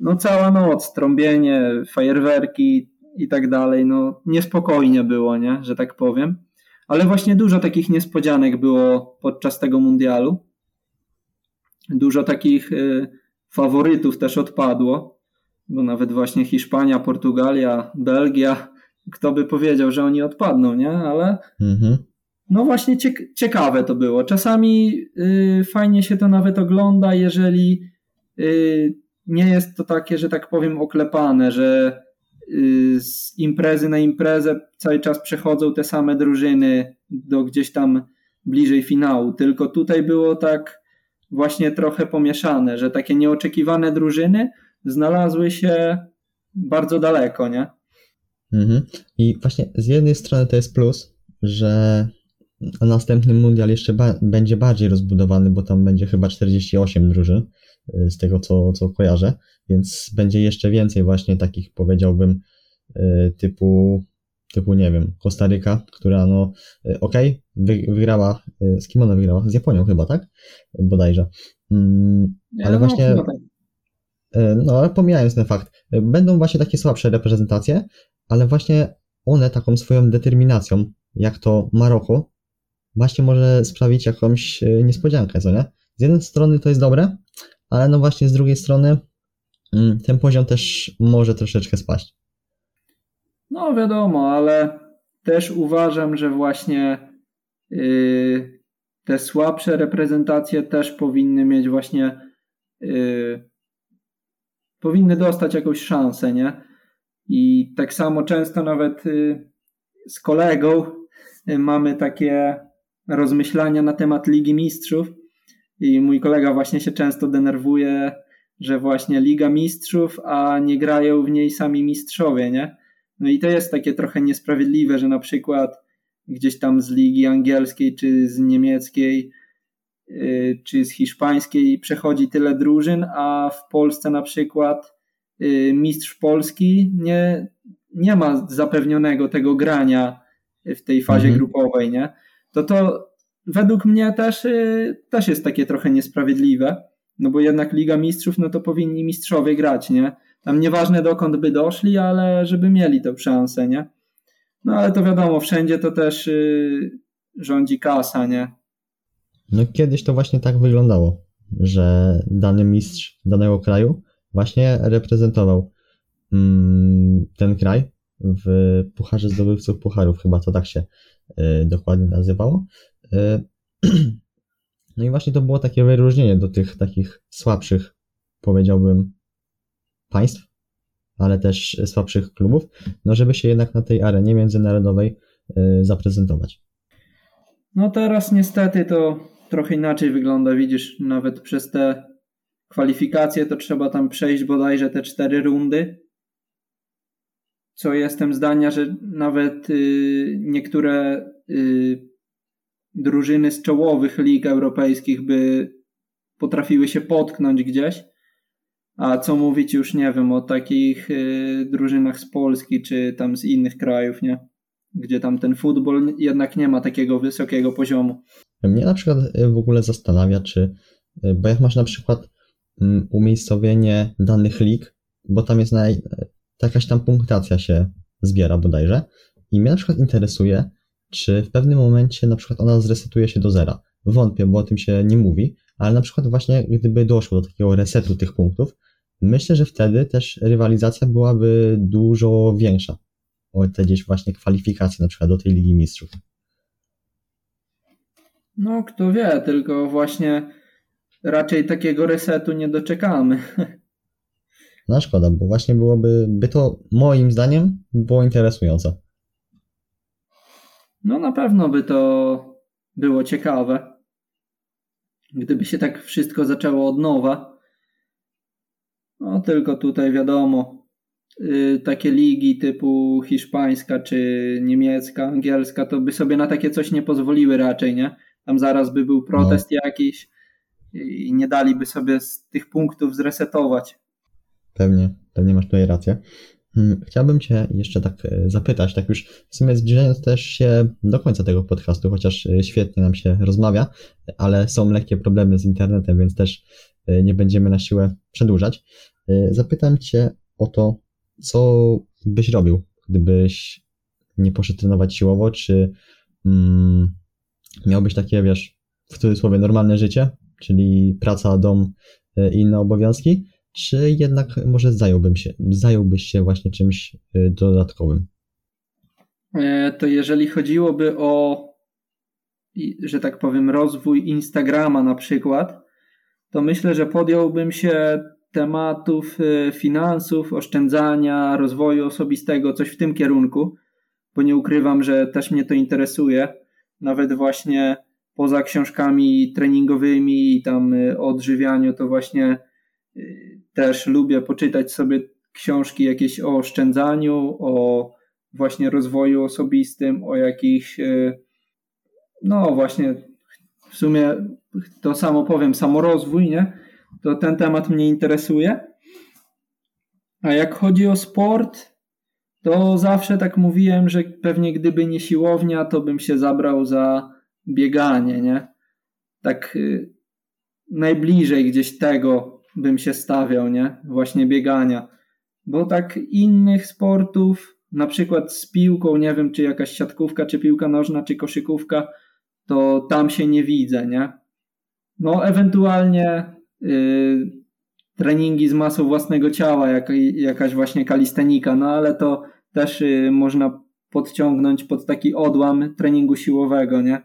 no cała noc, trąbienie, fajerwerki i tak dalej, no niespokojnie było, nie, że tak powiem. Ale właśnie dużo takich niespodzianek było podczas tego mundialu. Dużo takich y, faworytów też odpadło, bo nawet właśnie Hiszpania, Portugalia, Belgia, kto by powiedział, że oni odpadną, nie? Ale, mhm. no właśnie ciekawe to było. Czasami y, fajnie się to nawet ogląda, jeżeli y, nie jest to takie, że tak powiem, oklepane, że y, z imprezy na imprezę cały czas przechodzą te same drużyny do gdzieś tam bliżej finału. Tylko tutaj było tak właśnie trochę pomieszane, że takie nieoczekiwane drużyny znalazły się bardzo daleko, nie?
Mhm. I właśnie z jednej strony to jest plus, że następny mundial jeszcze ba będzie bardziej rozbudowany, bo tam będzie chyba 48 drużyn, y, z tego co, co kojarzę, więc będzie jeszcze więcej właśnie takich, powiedziałbym, y, typu, typu nie wiem, Kostaryka, która no, y, okej, okay, wygrała, z kim ona wygrała? Z Japonią chyba, tak? Bodajże. Mm, ale no, właśnie, tak. No ale pomijając ten fakt, będą właśnie takie słabsze reprezentacje, ale właśnie one taką swoją determinacją, jak to Maroko, właśnie może sprawić jakąś e, niespodziankę, co nie? Z jednej strony to jest dobre, ale no właśnie z drugiej strony mm, ten poziom też może troszeczkę spaść.
No wiadomo, ale też uważam, że właśnie yy, te słabsze reprezentacje też powinny mieć właśnie yy, powinny dostać jakąś szansę, nie? I tak samo często nawet yy, z kolegą y, mamy takie rozmyślania na temat Ligi Mistrzów i mój kolega właśnie się często denerwuje, że właśnie Liga Mistrzów, a nie grają w niej sami mistrzowie, nie? No i to jest takie trochę niesprawiedliwe, że na przykład gdzieś tam z ligi angielskiej, czy z niemieckiej, y, czy z hiszpańskiej przechodzi tyle drużyn, a w Polsce na przykład y, mistrz Polski nie, nie ma zapewnionego tego grania w tej fazie mhm. grupowej, nie? to to według mnie też, y, też jest takie trochę niesprawiedliwe, no bo jednak Liga Mistrzów, no to powinni mistrzowie grać, nie? Tam nieważne dokąd by doszli, ale żeby mieli tę szansę, nie? No ale to wiadomo, wszędzie to też rządzi kasa, nie?
No kiedyś to właśnie tak wyglądało, że dany mistrz danego kraju właśnie reprezentował mm, ten kraj w Pucharze Zdobywców Pucharów, chyba to tak się y, dokładnie nazywało. Y, <clears throat> no i właśnie to było takie wyróżnienie do tych takich słabszych, powiedziałbym, państw, ale też słabszych klubów, no żeby się jednak na tej arenie międzynarodowej y, zaprezentować.
No teraz niestety to trochę inaczej wygląda. Widzisz, nawet przez te kwalifikacje to trzeba tam przejść bodajże te cztery rundy co jestem zdania, że nawet y, niektóre y, drużyny z czołowych lig europejskich by potrafiły się potknąć gdzieś. A co mówić już nie wiem o takich y, drużynach z Polski czy tam z innych krajów, nie? Gdzie tam ten futbol jednak nie ma takiego wysokiego poziomu.
Mnie na przykład w ogóle zastanawia, czy, bo jak masz na przykład mm, umiejscowienie danych lig, bo tam jest naj, jakaś tam punktacja się zbiera bodajże. I mnie na przykład interesuje, czy w pewnym momencie na przykład ona zresetuje się do zera. Wątpię, bo o tym się nie mówi, ale na przykład właśnie gdyby doszło do takiego resetu tych punktów, myślę, że wtedy też rywalizacja byłaby dużo większa. O te gdzieś właśnie kwalifikacje na przykład do tej Ligi Mistrzów.
No, kto wie, tylko właśnie raczej takiego resetu nie doczekamy. <laughs>
No szkoda, bo właśnie byłoby, by to moim zdaniem było interesujące.
No na pewno by to było ciekawe. Gdyby się tak wszystko zaczęło od nowa. No tylko tutaj wiadomo, takie ligi typu hiszpańska czy niemiecka, angielska, to by sobie na takie coś nie pozwoliły raczej, nie? Tam zaraz by był protest no. jakiś i nie daliby sobie z tych punktów zresetować.
Pewnie, pewnie masz tutaj rację. Hmm, chciałbym Cię jeszcze tak e, zapytać, tak już w sumie zbliżając też się do końca tego podcastu, chociaż e, świetnie nam się rozmawia, ale są lekkie problemy z internetem, więc też e, nie będziemy na siłę przedłużać. Zapytam Cię o to, co byś robił, gdybyś nie poszedł trenować siłowo, czy mm, miałbyś takie, wiesz, w cudzysłowie normalne życie, czyli praca, dom i inne obowiązki, czy jednak może zająłbym się, zająłbyś się właśnie czymś y, dodatkowym?
E, to jeżeli chodziłoby o że tak powiem, rozwój Instagrama na przykład, to myślę, że podjąłbym się tematów y, finansów, oszczędzania, rozwoju osobistego, coś w tym kierunku, bo nie ukrywam, że też mnie to interesuje. Nawet właśnie poza książkami treningowymi i tam o odżywianiu, to właśnie y, też lubię poczytać sobie książki jakieś o oszczędzaniu, o właśnie rozwoju osobistym, o jakichś, no właśnie, w sumie to samo powiem, samorozwój, nie? To ten temat mnie interesuje. A jak chodzi o sport, to zawsze tak mówiłem, że pewnie gdyby nie siłownia, to bym się zabrał za bieganie, nie? Tak y, najbliżej gdzieś tego bym się stawiał, nie? Właśnie biegania. Bo tak innych sportów, na przykład z piłką, nie wiem, czy jakaś siatkówka, czy piłka nożna, czy koszykówka, to tam się nie widzę, nie? No, ewentualnie treningi z masą własnego ciała, jak, jakaś właśnie kalistenika, no ale to też y, można podciągnąć pod taki odłam treningu siłowego, nie?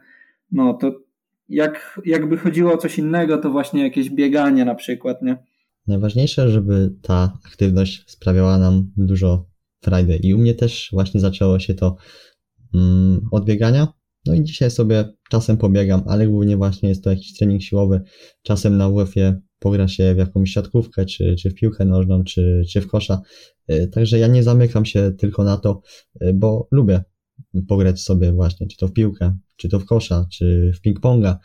No to jak, jakby chodziło o coś innego, to właśnie jakieś bieganie na przykład, nie?
Najważniejsze, żeby ta aktywność sprawiała nam dużo frajdy i u mnie też właśnie zaczęło się to mm, od biegania, no i dzisiaj sobie czasem pobiegam, ale głównie właśnie jest to jakiś trening siłowy. Czasem na UF-ie pogra się w jakąś siatkówkę, czy, czy w piłkę nożną, czy, czy w kosza. E, także ja nie zamykam się tylko na to, e, bo lubię pograć sobie właśnie, czy to w piłkę, czy to w kosza, czy w ping-ponga,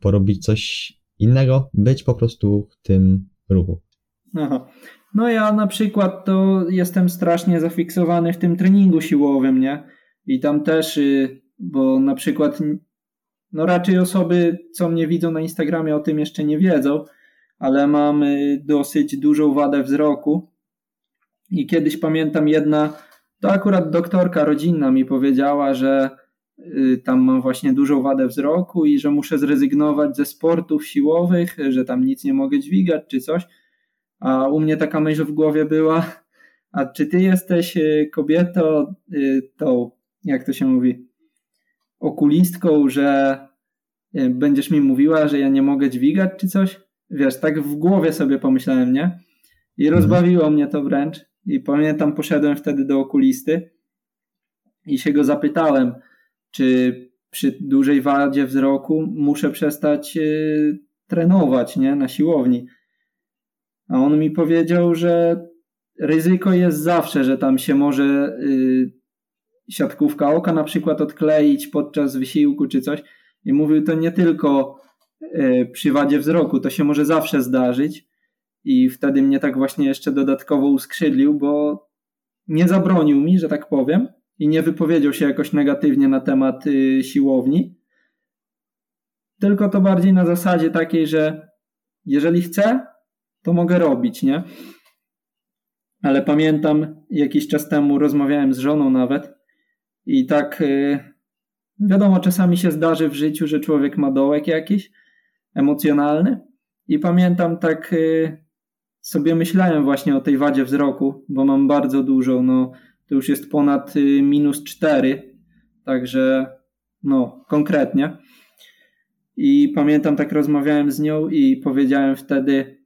porobić coś innego, być po prostu w tym ruchu.
Aha. No ja na przykład to jestem strasznie zafiksowany w tym treningu siłowym, nie? I tam też y, bo na przykład no raczej osoby, co mnie widzą na Instagramie, o tym jeszcze nie wiedzą, ale mam y, dosyć dużą wadę wzroku. I kiedyś pamiętam jedna, to akurat doktorka rodzinna mi powiedziała, że y, tam mam właśnie dużą wadę wzroku i że muszę zrezygnować ze sportów siłowych, że tam nic nie mogę dźwigać czy coś. A u mnie taka myśl w głowie była, a czy ty jesteś y, kobietą tą, jak to się mówi, okulistką, że będziesz mi mówiła, że ja nie mogę dźwigać czy coś. Wiesz, tak w głowie sobie pomyślałem, nie? I mhm. rozbawiło mnie to wręcz. I pamiętam, poszedłem wtedy do okulisty i się go zapytałem, czy przy dużej wadzie wzroku muszę przestać yy, trenować, nie? Na siłowni. A on mi powiedział, że ryzyko jest zawsze, że tam się może yy, siatkówka oka na przykład odkleić podczas wysiłku czy coś. I mówił to nie tylko przy wadzie wzroku, to się może zawsze zdarzyć. I wtedy mnie tak właśnie jeszcze dodatkowo uskrzydlił, bo nie zabronił mi, że tak powiem, i nie wypowiedział się jakoś negatywnie na temat y, siłowni. Tylko to bardziej na zasadzie takiej, że jeżeli chcę, to mogę robić, nie? Ale pamiętam, jakiś czas temu rozmawiałem z żoną nawet i tak y, wiadomo, czasami się zdarzy w życiu, że człowiek ma dołek jakiś emocjonalny. I pamiętam tak y, sobie myślałem właśnie o tej wadzie wzroku, bo mam bardzo dużo, no to już jest ponad y, minus 4, także no konkretnie. I pamiętam tak rozmawiałem z nią i powiedziałem wtedy,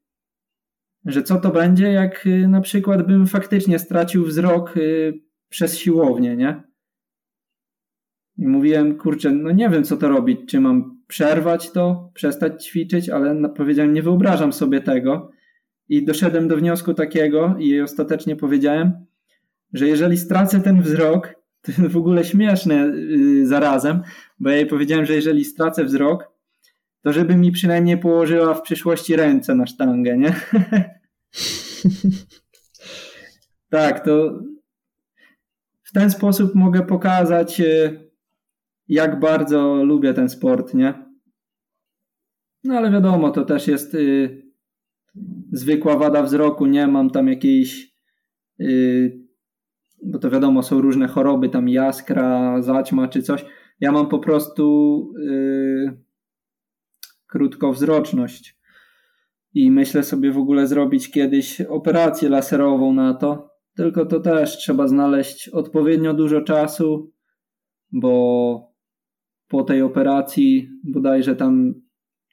że co to będzie, jak na przykład bym faktycznie stracił wzrok przez siłownię, nie? I mówiłem, kurczę, no nie wiem co to robić, czy mam przerwać to, przestać ćwiczyć, ale powiedziałem, nie wyobrażam sobie tego. I doszedłem do wniosku takiego i ostatecznie powiedziałem, że jeżeli stracę ten wzrok, <laughs> to jest w ogóle śmieszne yy, zarazem, bo ja jej powiedziałem, że jeżeli stracę wzrok, to żeby mi przynajmniej położyła w przyszłości ręce na sztangę, nie? <laughs> tak, to w ten sposób mogę pokazać, yy, jak bardzo lubię ten sport, nie? No ale wiadomo, to też jest y, zwykła wada wzroku, nie mam tam jakiejś, y, bo to wiadomo, są różne choroby, tam jaskra, zaćma czy coś. Ja mam po prostu y, krótkowzroczność i myślę sobie w ogóle zrobić kiedyś operację laserową na to, tylko to też trzeba znaleźć odpowiednio dużo czasu, bo po tej operacji bodajże tam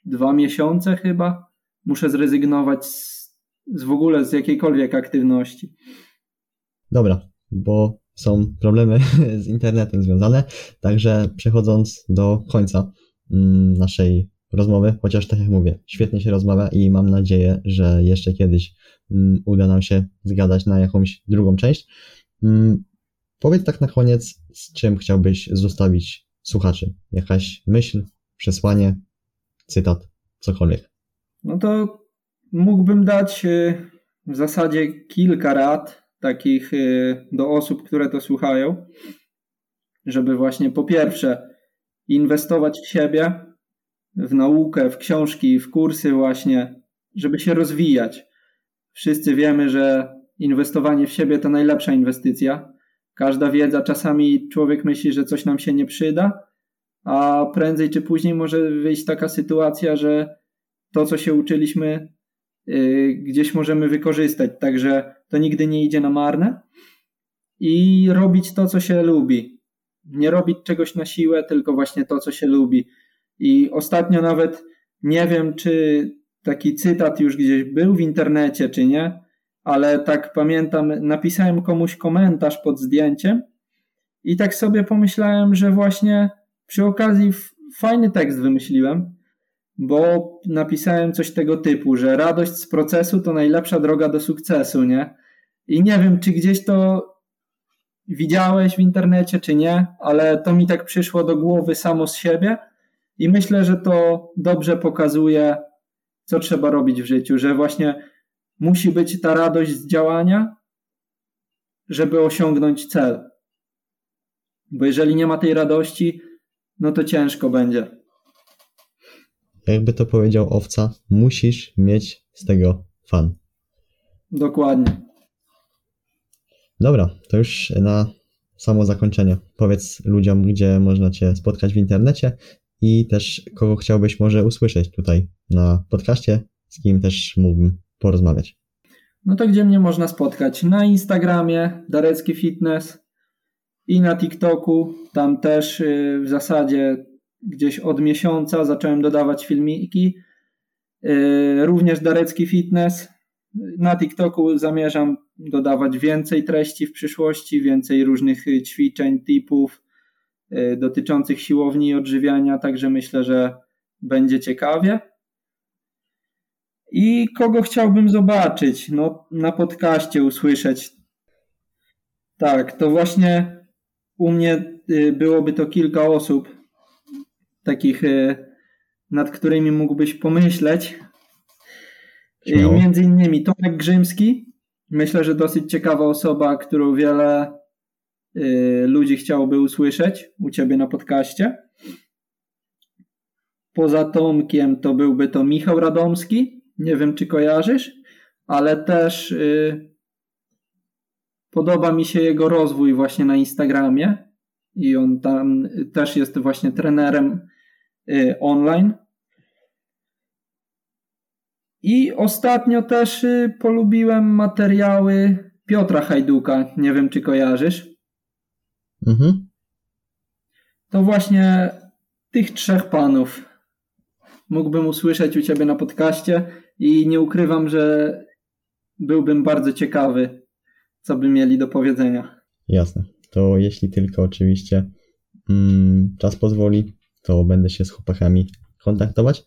dwa miesiące chyba muszę zrezygnować z, z w ogóle z jakiejkolwiek aktywności.
Dobra, bo są problemy <laughs> z internetem związane, także przechodząc do końca mm, naszej rozmowy, chociaż tak jak mówię, świetnie się rozmawia i mam nadzieję, że jeszcze kiedyś mm, uda nam się zgadać na jakąś drugą część. Mm, powiedz tak na koniec, z czym chciałbyś zostawić słuchaczy? Jakaś myśl, przesłanie, cytat, cokolwiek.
No to mógłbym dać y, w zasadzie kilka rad takich y, do osób, które to słuchają, żeby właśnie po pierwsze inwestować w siebie, w naukę, w książki, w kursy właśnie, żeby się rozwijać. Wszyscy wiemy, że inwestowanie w siebie to najlepsza inwestycja. Każda wiedza, czasami człowiek myśli, że coś nam się nie przyda, a prędzej czy później może wyjść taka sytuacja, że to, co się uczyliśmy, yy, gdzieś możemy wykorzystać. Także to nigdy nie idzie na marne. I robić to, co się lubi. Nie robić czegoś na siłę, tylko właśnie to, co się lubi. I ostatnio nawet nie wiem, czy taki cytat już gdzieś był w internecie, czy nie, ale tak pamiętam, napisałem komuś komentarz pod zdjęciem i tak sobie pomyślałem, że właśnie przy okazji fajny tekst wymyśliłem, bo napisałem coś tego typu, że radość z procesu to najlepsza droga do sukcesu, nie? I nie wiem, czy gdzieś to widziałeś w internecie, czy nie, ale to mi tak przyszło do głowy samo z siebie i myślę, że to dobrze pokazuje, co trzeba robić w życiu, że właśnie musi być ta radość z działania, żeby osiągnąć cel. Bo jeżeli nie ma tej radości, no to ciężko będzie.
Jakby to powiedział owca, musisz mieć z tego fan.
Dokładnie.
Dobra, to już na samo zakończenie. Powiedz ludziom, gdzie można Cię spotkać w internecie i też kogo chciałbyś może usłyszeć tutaj na podcaście, z kim też mógłbym porozmawiać.
No to gdzie mnie można spotkać? Na Instagramie Darecki Fitness i na TikToku. Tam też y, w zasadzie gdzieś od miesiąca zacząłem dodawać filmiki. Y, również Darecki Fitness. Na TikToku zamierzam dodawać więcej treści w przyszłości, więcej różnych ćwiczeń, tipów, Y, dotyczących siłowni i odżywiania, także myślę, że będzie ciekawie. I kogo chciałbym zobaczyć? No, na podcaście usłyszeć. Tak, to właśnie u mnie y, byłoby to kilka osób, takich, y, nad którymi mógłbyś pomyśleć. Śmiało. Między innymi Tomek Grzymski. Myślę, że dosyć ciekawa osoba, którą wiele Y, ludzi chciałoby usłyszeć u Ciebie na podcaście. Poza Tomkiem to byłby to Michał Radomski. Nie wiem, czy kojarzysz, ale też y, podoba mi się jego rozwój właśnie na Instagramie i on tam też jest właśnie trenerem y, online. I ostatnio też polubiłem materiały Piotra Hajduka. Nie wiem, czy kojarzysz. Mhm. To właśnie tych trzech panów mógłbym usłyszeć u ciebie na podcaście i nie ukrywam, że byłbym bardzo ciekawy, co by mieli do powiedzenia.
Jasne. To jeśli tylko oczywiście mm, czas pozwoli, to będę się z chłopakami kontaktować.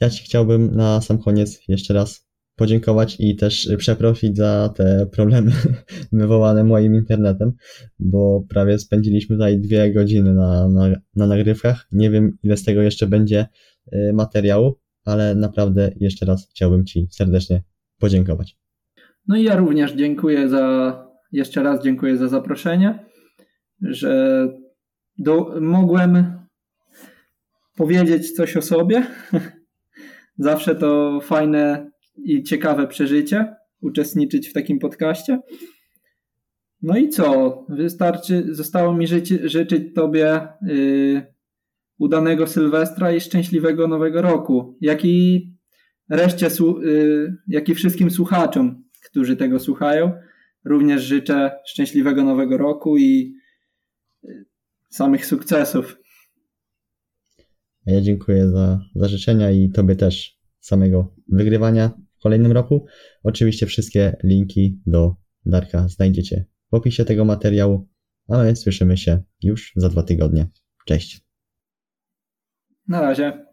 Ja Ci chciałbym na sam koniec jeszcze raz podziękować i też przeprosić za te problemy <laughs> wywołane moim internetem, bo prawie spędziliśmy tutaj dwie godziny na, na, na nagrywkach. Nie wiem, ile z tego jeszcze będzie y, materiału, ale naprawdę jeszcze raz chciałbym Ci serdecznie podziękować.
No i ja również dziękuję za, jeszcze raz dziękuję za zaproszenie, że do, mogłem powiedzieć coś o sobie. <laughs> Zawsze to fajne i ciekawe przeżycie uczestniczyć w takim podcaście. No i co? Wystarczy, zostało mi życi, życzyć Tobie yy, udanego Sylwestra i szczęśliwego Nowego Roku, jak i reszcie, yy, jak i wszystkim słuchaczom, którzy tego słuchają. Również życzę szczęśliwego Nowego Roku i yy, samych sukcesów.
Ja dziękuję za, za życzenia i Tobie też samego wygrywania w kolejnym roku. Oczywiście wszystkie linki do Darka znajdziecie w opisie tego materiału, a my słyszymy się już za dwa tygodnie. Cześć.
Na razie.